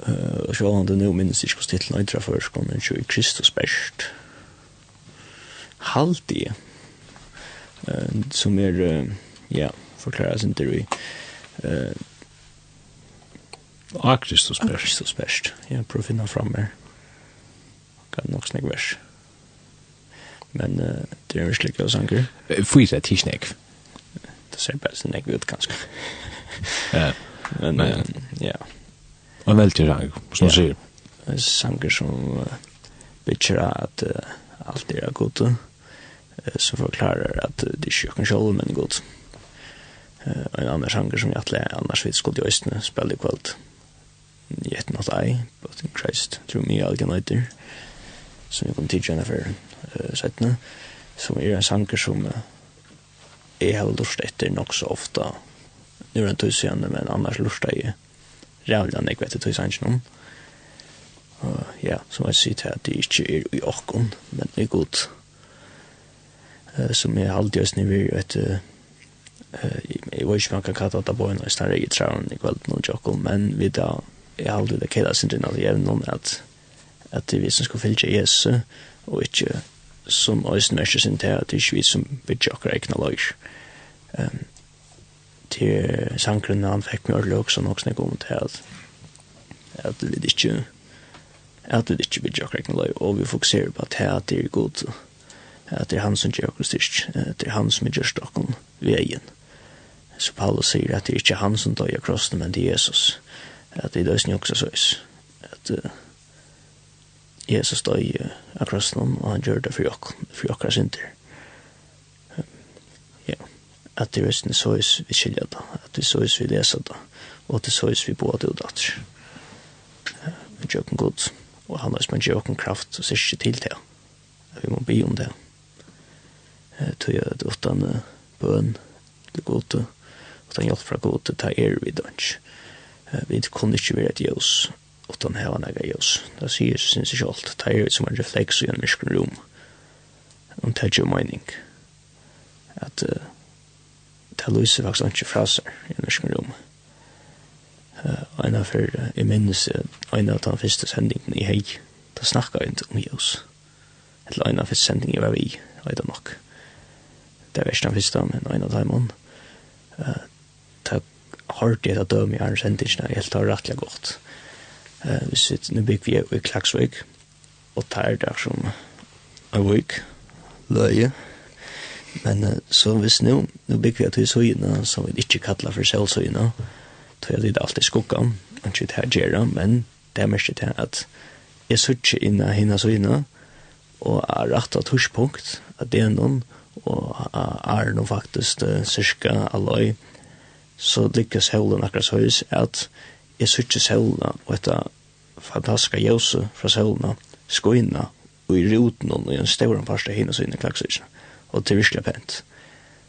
Uh, og så var han det nå minnes ikke hos titlen av først, men ikke i Kristus best. Halvdige, uh, som er, uh, ja, forklarer sin vi. Uh, Ah, Kristus best. Ah, Kristus best. Jeg prøver å finne fram her. Kan nok snakke vers. Men uh, det er jo slik jeg sanger. Fyra tidsnek. Det ser bare sin jeg ut, kanskje. Ja. Men, men ja. Og En veldig sang, som du sier. En sanger som uh, bitcher at uh, alt er godt. Uh, som forklarer at uh, det er ikke kjøkken selv, men godt. Uh, en annen sanger som jeg atle, annars vidt skulle i Østene spille i kveld yet not I, but in Christ through me all can later. Som jeg kom til Jennifer uh, Settene, som er en sanger som uh, jeg har lust etter nok så ofta. Nå er det tøysene, men annars lust jeg rævlig enn jeg vet det tøysene noen. Uh, ja, som jeg sier til at det ikke er i åkken, men det er godt. Uh, som jeg alltid har snivet et uh, Uh, jeg vet inte man kan kalla det på en sån här regel i kvällen och jockol men vi da, jeg har aldri det kjela sindrin av jevnum at at det er vi som skal fylgja Jesus og ikke som òsne mørkje sin til at det er ikke vi som bytja okkar egna løg um, til sanggrunna han fikk mjør løg også nok nek om til at at vi ikke at vi ikke bygger okkar egna løg og vi fokuserer på at det er god at det er han som gjør okkar styrst det er han som gjør stokken vegen. Så Paulus sier at det er ikke han som døg av krossen men det er Jesus. og at det er snjoksa såis. At uh, Jesus døy uh, akkurat noen, og han gjør det for jokk, for jokkra synder. Ja, at det er snjoksa såis vi skilja da, at det er såis vi lesa da, og at det er såis vi boa det og datter. Vi gjør den god, og han har gjør den kraft, og sier ikke til det. Vi må be om det. Tøy det utan bøn, det gode, utan hjelp fra gode, ta er vi dønns vi kunne ikke være et jøs, utan heva nega jøs. Det sier sin seg alt, det er som en refleks i en myrskren rom, om det er jo mening. At uh, det lyser faktisk ikke fra seg i en myrskren rom. Uh, en av for, uh, jeg minnes, uh, en av den første sendingen i hei, da snakket jeg ikke om jøs. Eller en av første sendingen var vi, jeg vet nok. Det er verst den første, men en av dem, uh, hørte jeg at døm i Arne sendingene, jeg helt har rettelig godt. Uh, vi sitter nå bygger vi i Klagsvik, og tar der som en vik, løye. Men uh, så hvis nå, nå bygger vi at vi søgene, som vi ikke kallar for selvsøgene, tror jeg det er alltid skukka, og ikke det her gjør, men det er mest til at jeg søtter inn av henne søgene, og er rett av torspunkt, at det er noen, og er noen faktisk uh, cirka alløy, så lykkes solen akkurat så høys at jeg sørger solen og dette fantastiske jøse fra solen skoene og i roten og i en stor parst av hennes inne klagsøysene og det er virkelig pent.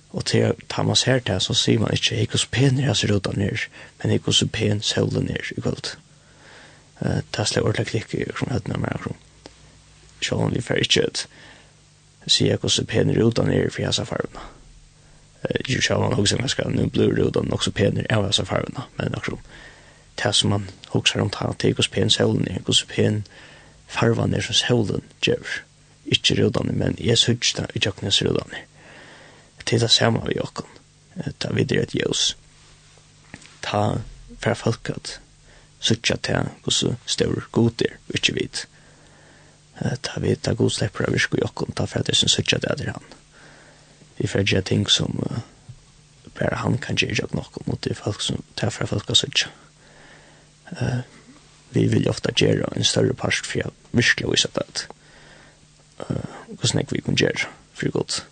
Og til ta man ser til så sier man ikke ikke så pen er jeg roten ned men ikke så pen solen ned i kveld? Uh, det er slik ordentlig klikk i kron høyden av meg kron Sjålen vi fer ikke ut sier jeg ikke så pen er roten ned for jeg sa farvene ju så man hugsa man ska nu blur det utan också penner är alltså farna men också tas man hugsar om tar take us pen solen i så pen farvan är så solen ger inte redan men jag hugsta i jocknes redan det är samma vi och ta vidare ett ljus. Ta för folk att söka till kus stor god där inte vit ta vita god släpper av vi ska ta för att det syns det där han vi får gjøre ting som uh, bare han kan gjøre nok mot de folk som tar fra folk og sånt. Uh, vi vil ofte gjøre en større part for jeg virkelig viser det. Uh, hvordan jeg vil kunne gjøre for godt.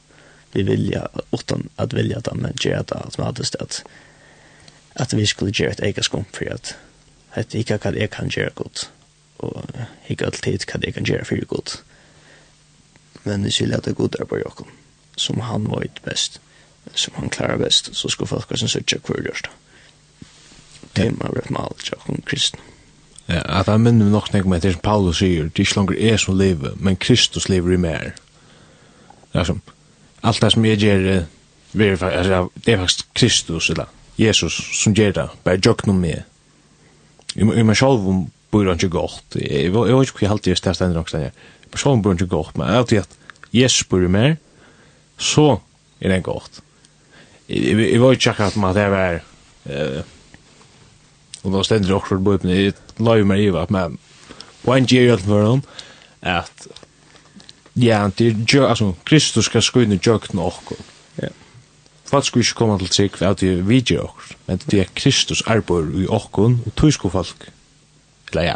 Vi vil ja, utan at vilja det, men gjøre det automatisk at, at vi skulle gjøre et eget skum for at at ikke hva jeg kan gjøre godt, og ikke alltid hva jeg kan gjøre for godt. Men vi skulle at det god der på jokken som han vet best, som han klarer best, så ska folk som söka hver gjørst. det er man vet mal jag kom kristen Ja, at jeg minner nok nek med det som Paulus sier, det er ikke langer jeg som lever, men Kristus lever i mer. Det er som, alt det som jeg gjør, det er faktisk Kristus, eller Jesus, som gjør det, bare jøk noe med. I meg selv bor han ikke godt, jeg vet ikke hva jeg alltid gjør stedet enn nok stedet, i meg selv bor han ikke godt, men jeg vet at Jesus bor i mer, så er det godt. Jeg var ikke akkurat att at det var eh och då ständer också på la jo meg i Eva men på en year old for hon at ja det ju altså, Kristus skal ska skynda jukt nog. Ja. Fast skulle ikke komme til sig för att det video men det er Kristus arbor i ochkon och tysko folk. Eller ja.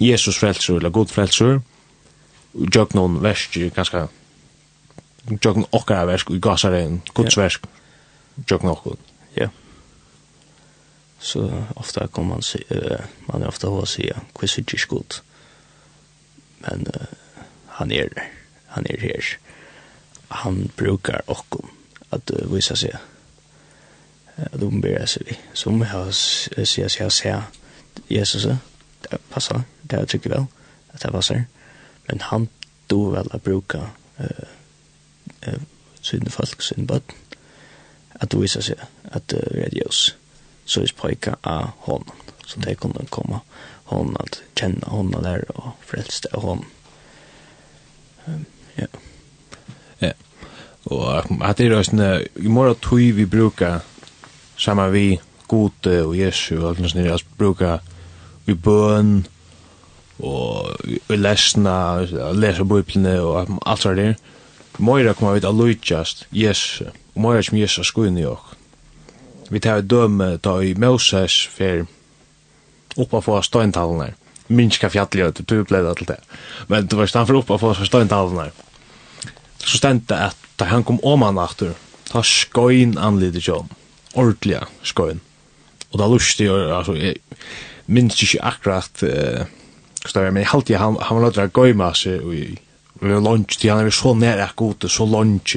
Jesus frelser eller god frelser og någon värst ju ganska jokken okkara versk i gasaren, Guds versk, jokken okkur Ja. Så ofta kommer man se, uh, man är ofta att säga, kviss är inte. Men uh, han är där, han är här. Han brukar okkara att uh, visa sig att ombera sig vi. Som jag säger, jag säger, Jesus, det passar, det tycker väl, att det passar. Men han då väl att bruka uh, eh, sine folk, sine bøtten, at det viser seg at det uh, er Jesus, så er pojka av honom. Så det kunde komma hon att känna honom där och frälsta hon. Um, ja. Ja. Og at det er også, i morgen tog vi bruker sammen vi gode og Jesu og alt noe sånt, altså bruker vi bøn og lesna, lesa bøyplene og alt sånt der. Mm Moira kommer vi til å lujtjast Jesus, og Moira som Jesus skun i ok. Vi tar døme da i Moses for oppa få støyntalene. Minska fjallet, du blei til det. Men du var stand for oppa få støyntalene. Så stendte at da han kom om han aftur, ta skoin anlite jo. Ordliga skoin. Og da lusti altså, jeg minns ikke akkurat, uh, men jeg halte han, han var nødt til å gøyma seg og vi var lunch, til han er så nær ak ute, så lunch.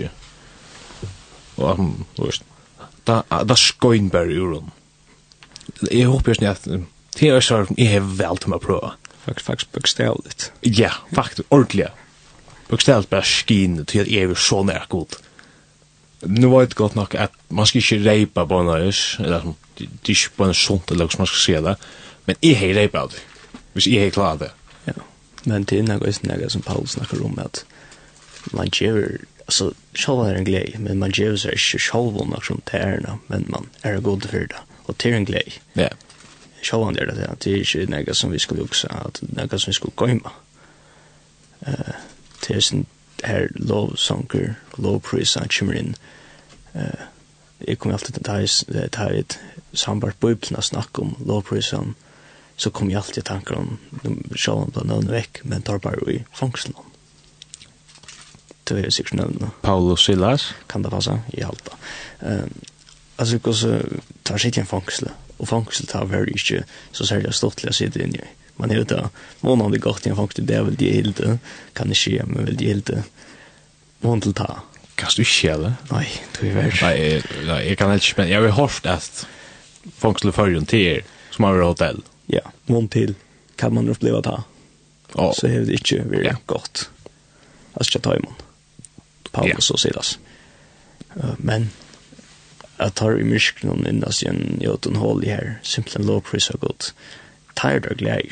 Og han, du veist, da, da skoin bare ur hon. Jeg håper jo at det er så jeg har vel til meg å prøve. Faktisk, faktisk, bøkstavligt. Ja, faktisk, ordentlig. Bøkstavligt bare skin til at jeg er så nær ak. Nu var det godt nok at man skal ikke reipa på en øys, eller det er ikke på en sånt, eller hva man skal se det, men jeg har reipa av det, hvis jeg har klart det. Men det er noe är något som Paul snakker om at man gjør, alltså själva är en glädje men man ger sig inte själva något som det är men man är god för det och det är en glädje. Ja. Själva är det att det är inte något som vi skulle också att något som vi skulle komma. Eh det är sån här lovsånger, lovprisa, kommer in. Eh jag kommer alltid att ta ett sambart på Bibeln att om lovprisan. Eh så kom jeg alltid tanker om sjålen på nøvnet vekk, men tar bare i fangsten. Det er sikkert nøvnet. Paolo Silas? Kan det passe? I alt da. Um, altså, så tar sitt i en fangsel, og fangsel tar vel ikke så særlig stortlig å sitte inn i. Man er jo da, måneden det gått i en fangsel, det er vel de hilde, kan ikke gjøre, men vel de hilde, måneden til ta. Kan du ikke gjøre det? Nei, det er vel. Nei, jeg, jeg kan ikke, men jeg har hørt at fangsel førjen til som har hotell ja, mån til kan man uppleva ta. här. Så er det inte väldigt yeah. gott. Alltså jag tar imon. Paulus yeah. och Silas. Uh, men jeg tar i myskron innan igen en jøten hål i her, Simpelthen lovpris og och gott. Tired och glädj.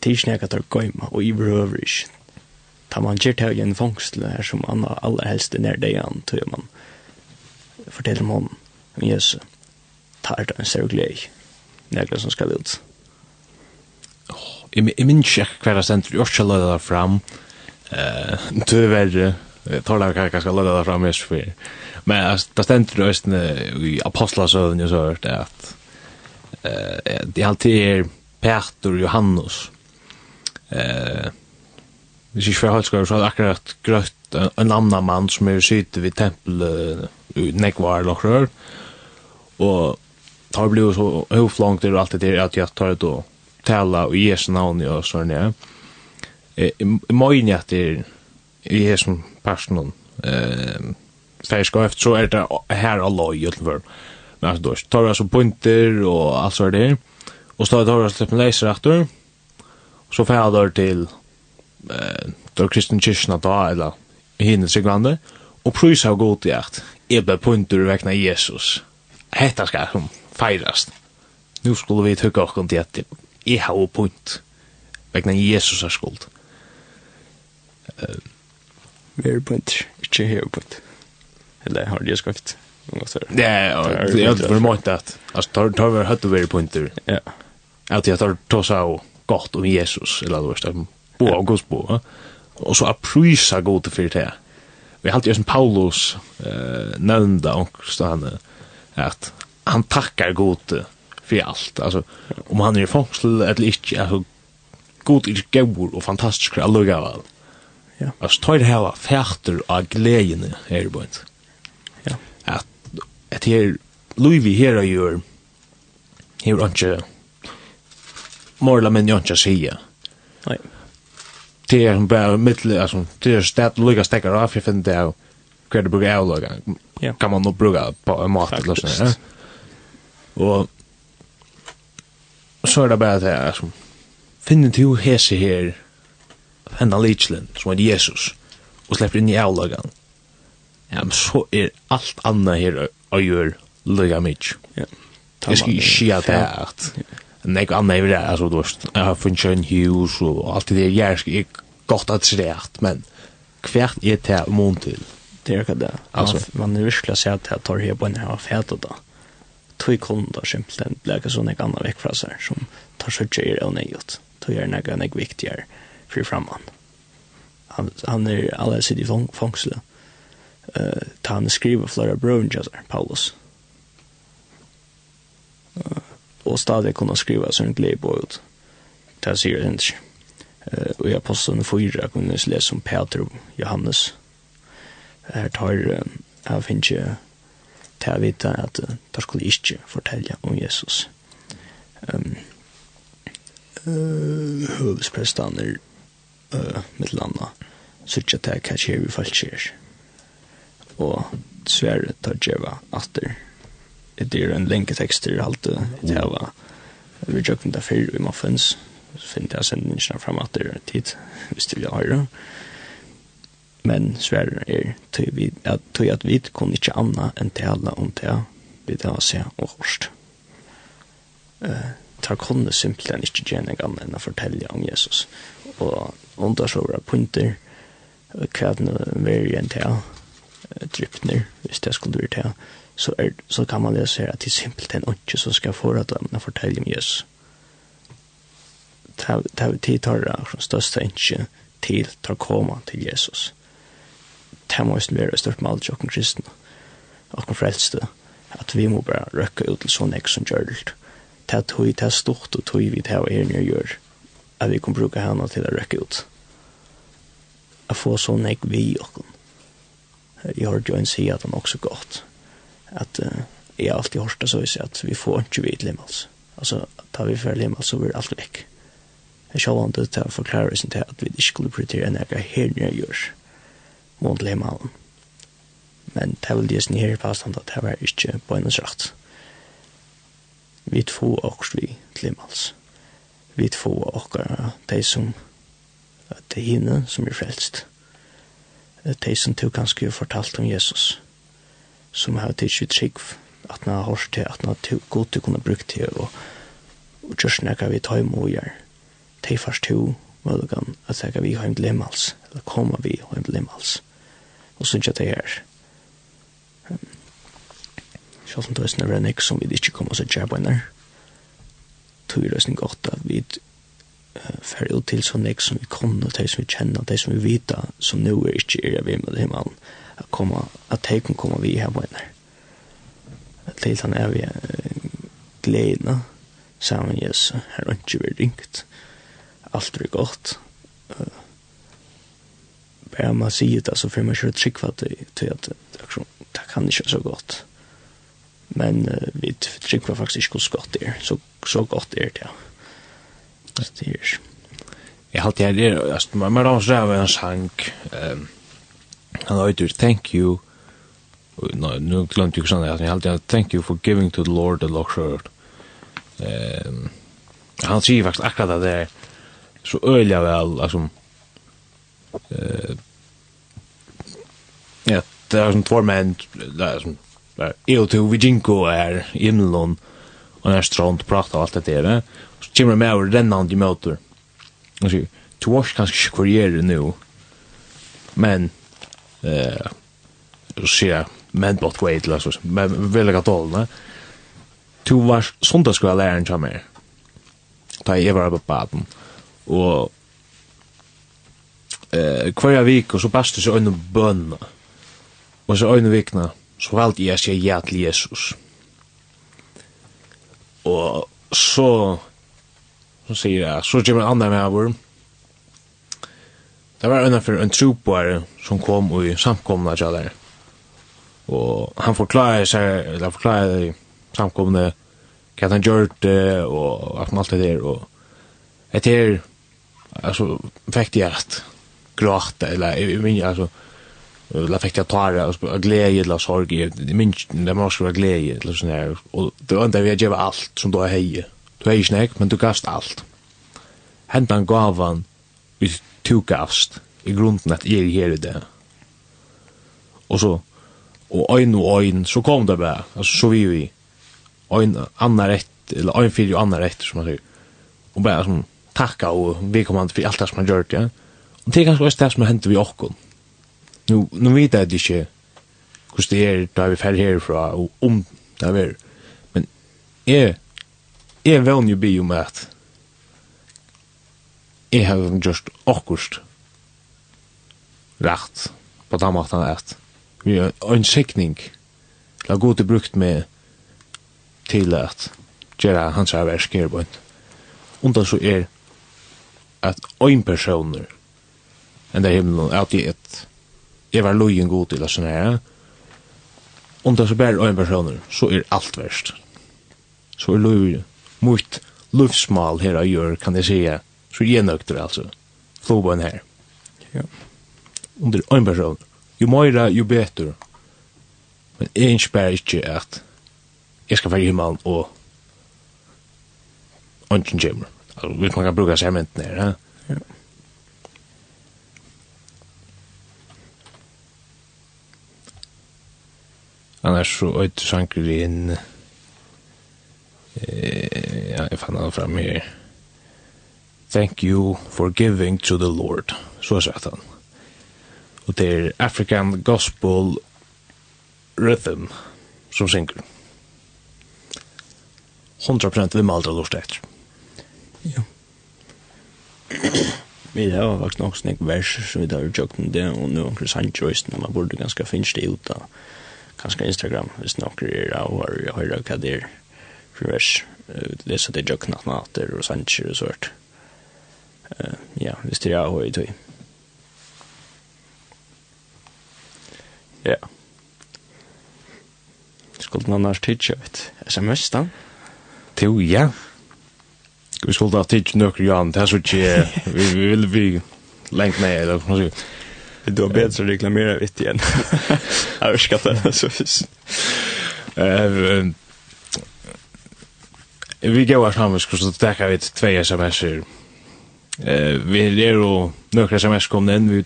Tidsnäka tar gøyma og i berövrig. Tar man gjør til en fångstle her som Anna aller helst är nær det är an. Tror man forteller om honom. Men Jesus. Tired och glädj. Nägra som skal ut oh, jeg minns ikke hver jeg sender, jeg skal løyde det fram, uh, du er verre, jeg tar det ikke jeg skal løyde det fram, jeg skal Men det stender det også i apostlasøvn, jeg så hørt det at uh, det er alltid er Peter Johannes, uh, hvis ikke for høytskar, så er det akkurat grøtt en en annen mann som er sitte vid tempelet i Nekvar eller rør, og tar blod så hoflangt og alt det der at jeg tar det og tala i Jesu navn og sånn, ja. Jeg må inn at det i Jesu personen, färska efter så är det här alla i Göteborg. Men alltså då tar jag så pointer och allt så där. Och så tar jag släpp en laser efter. Så får jag då till eh då Kristen Kirsten då eller hinner sig grande och pröjs har gått i art. Ebbe pointer vekna Jesus. Hetta skal som fejrast. Nu skulle vi tukka okkur til kontinuitet jeg har jo punkt. Vegna Jesus er skuld. Uh, Mer punkt, ikke her punkt. Eller har det skrift? Ja, det er for måte at altså, tar, tar vi høyt og veri punter ja. at jeg tar ta seg godt om Jesus, eller det verste bo av Guds bo, og så apprysa gode for det vi har alltid som Paulus eh, nevnda omkring at han takkar gode för allt alltså om han är i fångsel eller inte alltså god är gävor och fantastisk att lugga väl ja alltså tar det här färter av glädjen här på ett ja att att här Louis här gör här inte morla men jag inte säga nej det är bara mitt alltså det är stad lugga stäckar av jag finner det där kvar det brukar jag lugga kan man nog bruka på en mat eller sånt ja. Och Så er det bare det, altså, finner du hese her, henne litslen, som er Jesus, og slipper inn i avlagan, ja, men så er alt annet her å gjøre løyga mitt. Ja. Jeg skal ikke si at det er at, nek annet er det, altså, du vet, jeg har funnet en hus, og alt det der, jeg er ikke godt at det er men hvert er det mån til. Det er ikke det. Altså, man er virkelig å si at jeg tar her på en her fete da tog kunder simpelthen bleker sånn jeg annan vekk fra seg som tar så gjer og nøyot tog er nøyga nøyga viktigere fri framman han, han er alle sitt i fang, fangsel uh, ta han skriver flere brøven jazzer Paulus. Uh, og stadig kunne skriva sånn glede på ut det sier det ikke uh, og i apostelen 4 kunne vi lese om Peter og Johannes her tar uh, jeg finner ikke til å vite at de skulle ikke fortelle om Jesus. Um, uh, Høvesprestaner uh, med landa sørger til hva skjer vi fall skjer. Og sverre tar djeva atter. Det er en lenge tekster alt det her var vi jøkken det før vi må finnes. Så finner jeg sendingen fram er tid hvis du vil ha det men svär er till vi at till att vi kom inte anna än tälla om det vi det oss se och först. Eh tar kunde simpelthen inte gärna gamla än att fortälja om Jesus. Och undrar så våra punkter kvädna variant här drypner hvis det skulle være til så, er, så kan man lese her at det er simpelthen ikke som skal få at man forteller om Jesus det er tid tar det største ikke til tar koma til Jesus det må være et stort mål til åkken kristne, åkken frelste, at vi må bare røkke ut til sånne ek som gjør det. Det er tog, det er stort, og tog vi det og er nye gjør, at vi kan bruke henne til å røkke ut. Å få sånne ek vi åkken. Jeg har jo en sida at han også godt, at uh, jeg har alltid hørt det så jeg at vi får ikke vidt limmels. Altså, tar vi fer limmels, så blir det alt vekk. Jeg sjå vant det til å forklare oss til at vi ikke skulle prioritere enn jeg her nye gjør og til himmelen. Men det vil jeg snir påstand at det var ikke på en rett. Vi tvo også vi til himmels. Vi tvo også de som det er henne som er frelst. De som tog ganske fortalt om Jesus. Som har tidsi trygg at han har hørt til, at han har god til å kunne bruke til og og just nekka vi tøy mo gjør. De først to mølugan at jeg vi heim en himmels, eller kommer vi heim til himmels og synes jeg det her. Selv om det er snøvrig nek som vi ikke kommer til å gjøre på en tror Tog det er godt at vi uh, fer ut til så nek som vi kommer, de som vi kjenner, de som vi vet, som nå er ikke er vi med himmelen, at, komme, at de kan komme vi her på en henne. Til han er vi uh, gledende, sammen Jesus, her er ikke vi ringt, alt er godt, uh, bara man säger det så får man köra trick för att till att det kan inte så gott. Men uh, vi trick var faktiskt inte så gott det är. Så, så gott är det. Så det är Jag har alltid här, alltså, man har också rävar en sang, Um, han har ju thank you. No, nu glömde jag sådana, jag har alltid thank you for giving to the Lord the Lord. Um, han säger faktiskt akkurat det där så öliga väl, alltså, eh ja, det er sånn två menn, det er sånn EU to Vijinko er inlån og en strand prata og alt dette her. Så kommer det med over rennande i møter. Og sier, to wash kanskje ikke hvor nå, men eh, så sier jeg, men bort vei til, altså, men veldig gatt ålne. To var sondagsskola læreren en er. Da jeg var på baden. Og eh kvar vik och så bastu så en bön. Och så en vikna så valt jag sig ja till Jesus. Och så så säger jag så ger man andra med vår. Det var en för en troppare som kom och samkomna till där. Och han förklarade sig eller förklarade samkomna hva han gjort det og alt det der og etter altså fikk de at gråta eller jag minns alltså la fick jag ta det och glädje eller sorg det minns det måste vara glädje eller sån här. Och det enda vi ger allt som då är hej du är snack men du gast allt. Hendan gavan vi tog gast i grunden att är här det. Och så och en och en så kom det bara. Alltså så vi vi en annan rätt eller en fyra annan rätt som man säger. Och bara som tacka och vi kommer inte för allt det som man gjort ja. Og det er ganske også det som har hender vi okkon. Nu, nu vet jeg ikke hvordan det er da vi fer herfra og om det er. vi. Men jeg, jeg vann jo bi om at jeg har gjort okkurst rett på den måten at vi har en sikning la god til brukt med til at gjøre hans avversk her på en. Undan så er at ein personer enn der himmelen, at jeg et, jeg var lojen god til å sånne her, om det er så bare en personer, så er alt verst. Så er lojen, mot luftsmal her jeg gjør, kan jeg sige, så gjenøkter altså, flåbøyen her. Ja. Om det er en person, jo mer jo bedre men jeg innspær ikke at jeg skal være i himmelen og ånden kommer. Altså, hvis man kan bruka segmenten her, ja. Annars så øyder vi inn eh, ja, jeg fann han fram her. Thank you for giving to the Lord så sa han. Og det er African Gospel Rhythm som synger. 100% vi må aldri lort etter ja Vi har faktisk nok snakk vers, så vi tar jo tjøkken det, og nå omkring Sanchoisen, man burde ganske finne det ut av kanskje Instagram, hvis noen er av og har høyre hva det er for vers. det så det jøkna natter og sannsjer og sånt. Ja, hvis det er av og i tøy. Ja. Skulle man annars tidsja ut sms da? Jo, ja. Vi skulle ha tidsja nøkker, ja, det er så ikke, vi vil vi lengt ned, eller hva sier Du har bett så reklamera vitt igjen. Jeg har skatt det så fys. Vi går sammen, han skulle så täcka vi två sms. Eh vi er jo några sms kom inn, vi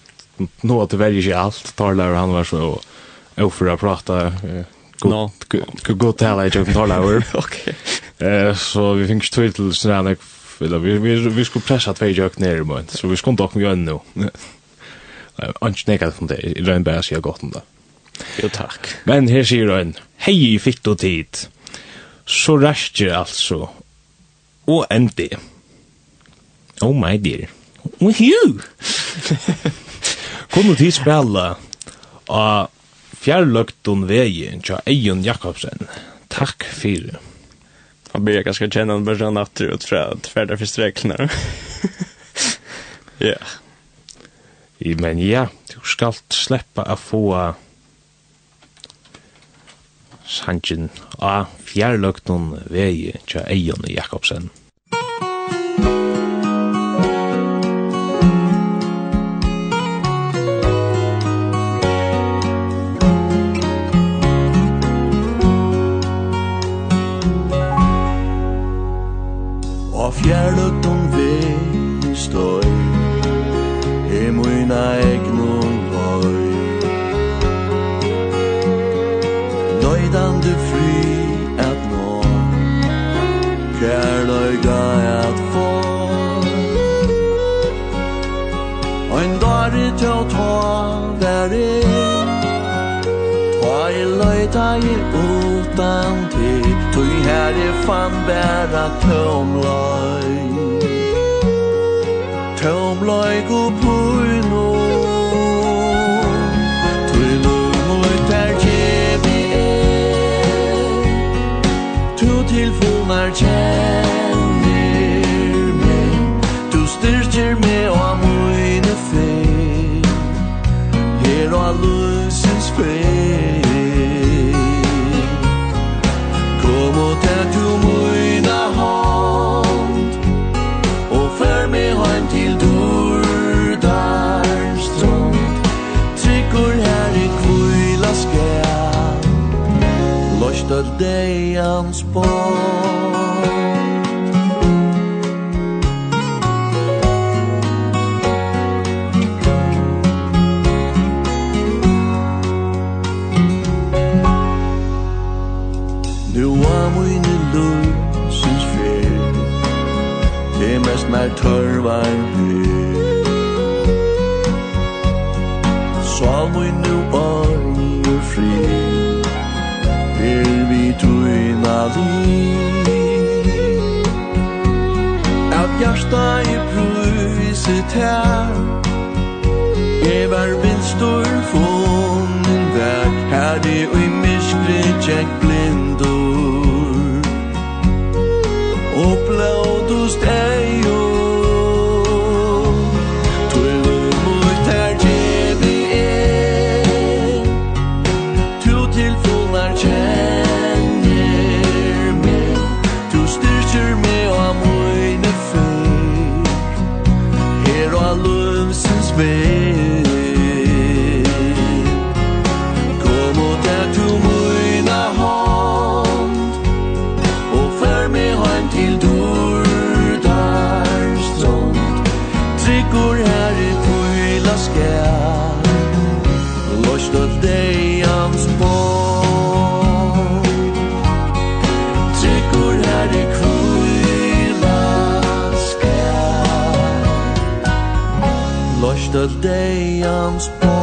nå at det velger ikke alt, talar han var så oförra prata Nå, god god tala i jobb tala över. Okej. Eh så vi fick twitter så där vi vi vi skulle pressa två jök ner i mun. Så vi skulle inte ha med nu. Anki nekka det fundet, i røyn bare sier godt om det. Jo, takk. Men her sier han, hei, fitt og tid. Så ræstje altså, og endi. Oh my dear. Oh, you! Kunne tid spela av fjærløgton vei tja Eion Jakobsen. Takk fyrir. Han blir ganska kjennande med Jean Attrud, tror jeg, tverda for strekna. Ja. yeah. Men ja, du skal sleppa a få sanjen a fjærløgnon vei tja Eion Jakobsen. utan til Tui her är fan bära tomloj Tomloj gå på dejans bort Nu var mine lur syns fer Det mest mer tørvar Berlin Av hjärsta i pruset här Gevar vindstor från min väg Här det i myskre tjäck blindor Och blådost ej och the day I'm born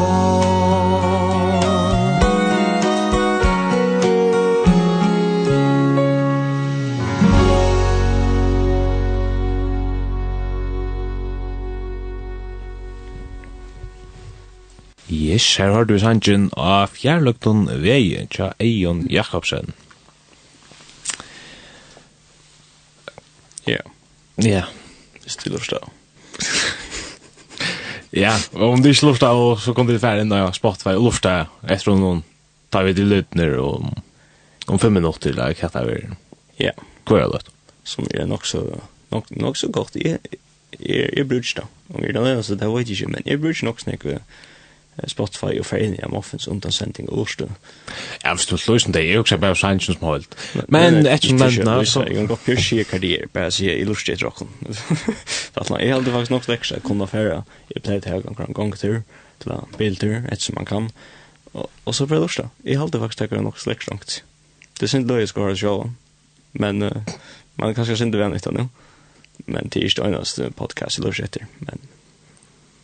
Yes, her har du sangen av fjærløkton vei tja Eion Jakobsen. Ja. Yeah. Ja. Yeah. Och om du inte lufta och så kom du färd ända jag Spotify och lufta efter någon tar vi till lytner och om fem minuter eller jag kattar vi. Ja. Hvor er det? Som er nok så nok, nok så gott. Jeg, jag brukar då. Och det är så det vet jeg ikke, men jag brukar nog snäcka Spotify och Färgen jag måste finns undan sändning och. Ja, hvis du lösen det är också bare sannsyn som holdt. Men etter som nämnt så jag går på shit karriär på att jag illustrerar rocken. Att man är helt faktiskt nog växa kunna färra. Jag plädde gang gång gång til till bilder etter som man kan. Och så för lördag. Jeg hadde faktisk tagit nok släckt langt. Det synd skal ha det sjål, Men man kanskje synd det vänligt nå. Men det är ju podcast i lösheter. Men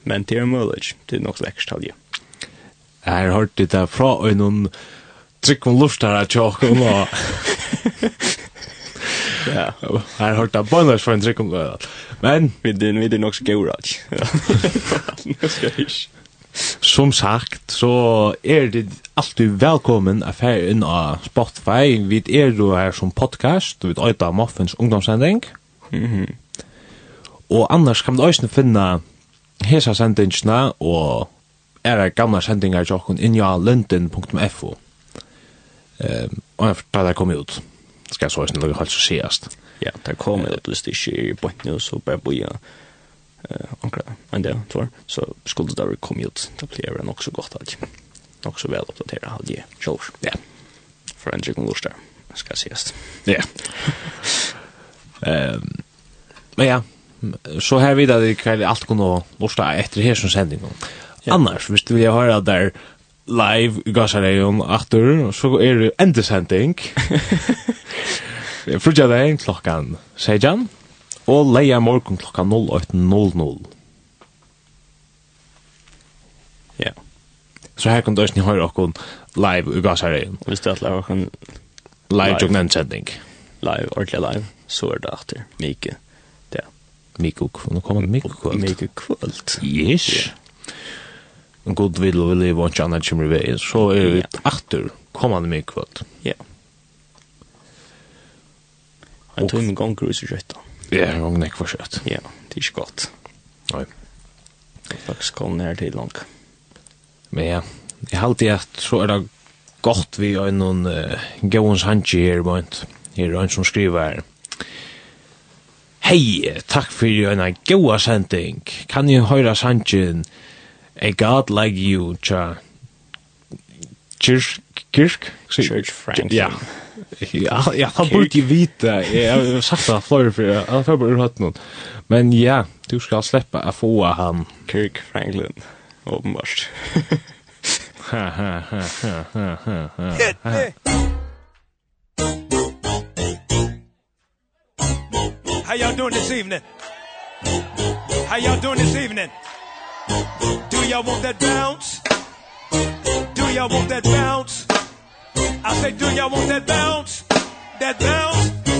Men det er mulig, Det er nok läckst halvje. Jeg har hørt det der fra og noen trykk om luft her, tjokk, og Ja. Jeg har hørt det bare for en trykk om det. Men... Vi er nok så gøyre, ikke? Som sagt, så er det alltid velkommen å fære inn av Spotify. Vi er jo her som podcast, vi er av Moffins ungdomssending. Mm -hmm. Og annars kan vi også finne hesa sendingsene og er er gamla sendingar til okkun injalinden.fo um, og jeg fortalte det kom ut skal jeg så snill og halvt så siast ja, det kom ut hvis det ikke er bort nu så bare boja ankra enn det tror så skulle det da komme ut det blir det nok så godt alt nok så vel oppdatera halvt jeg sjål ja. For en trykken lort der skal siast ja. Um, men ja så her vidar det kveld alt kunne lorsta etter her som sändning Annars, hvis du vil høre der live i Gassareion aftur, så er det endesending. Frutja deg klokkan 16, og leia morgon klokkan 08.00. Ja. Så her kan du også høre okkon live i Gassareion. Hvis du atler okkon live jognan sending. Live, ordentlig live, så er det aftur. Mike. Ja. nå kommer Mike kvöld. Mike kvöld. Yes. Yeah en god vil og vil i vant anna kommer vei, så er vi ja. akter kommande mig kvart. Ja. Han tog med grus i seg. Ja, en gonger nek var kjøtt. Ja, det er ikke godt. Nei. Det er Faktisk kom nær til lang. Men ja, jeg halte jeg at så er det godt vi har noen uh, gåens handje her, bant. Her er han som skriver her. Hei, takk for en gåa sending. Kan jeg høyra sandjen? Hei, a god like you, cha. Kirk, Kirk? Church Franklin. Ja. Ja, ja, han burde ju vita. Jag har sagt det flera för jag har bara hört någon. Men ja, du ska släppa att få han. Kirk Franklin. Uppenbart. Ha ha ha ha ha ha ha. How y'all doing this evening? How y'all doing this evening? y'all want that bounce? Do y'all want that bounce? I say do y'all want that bounce? That bounce?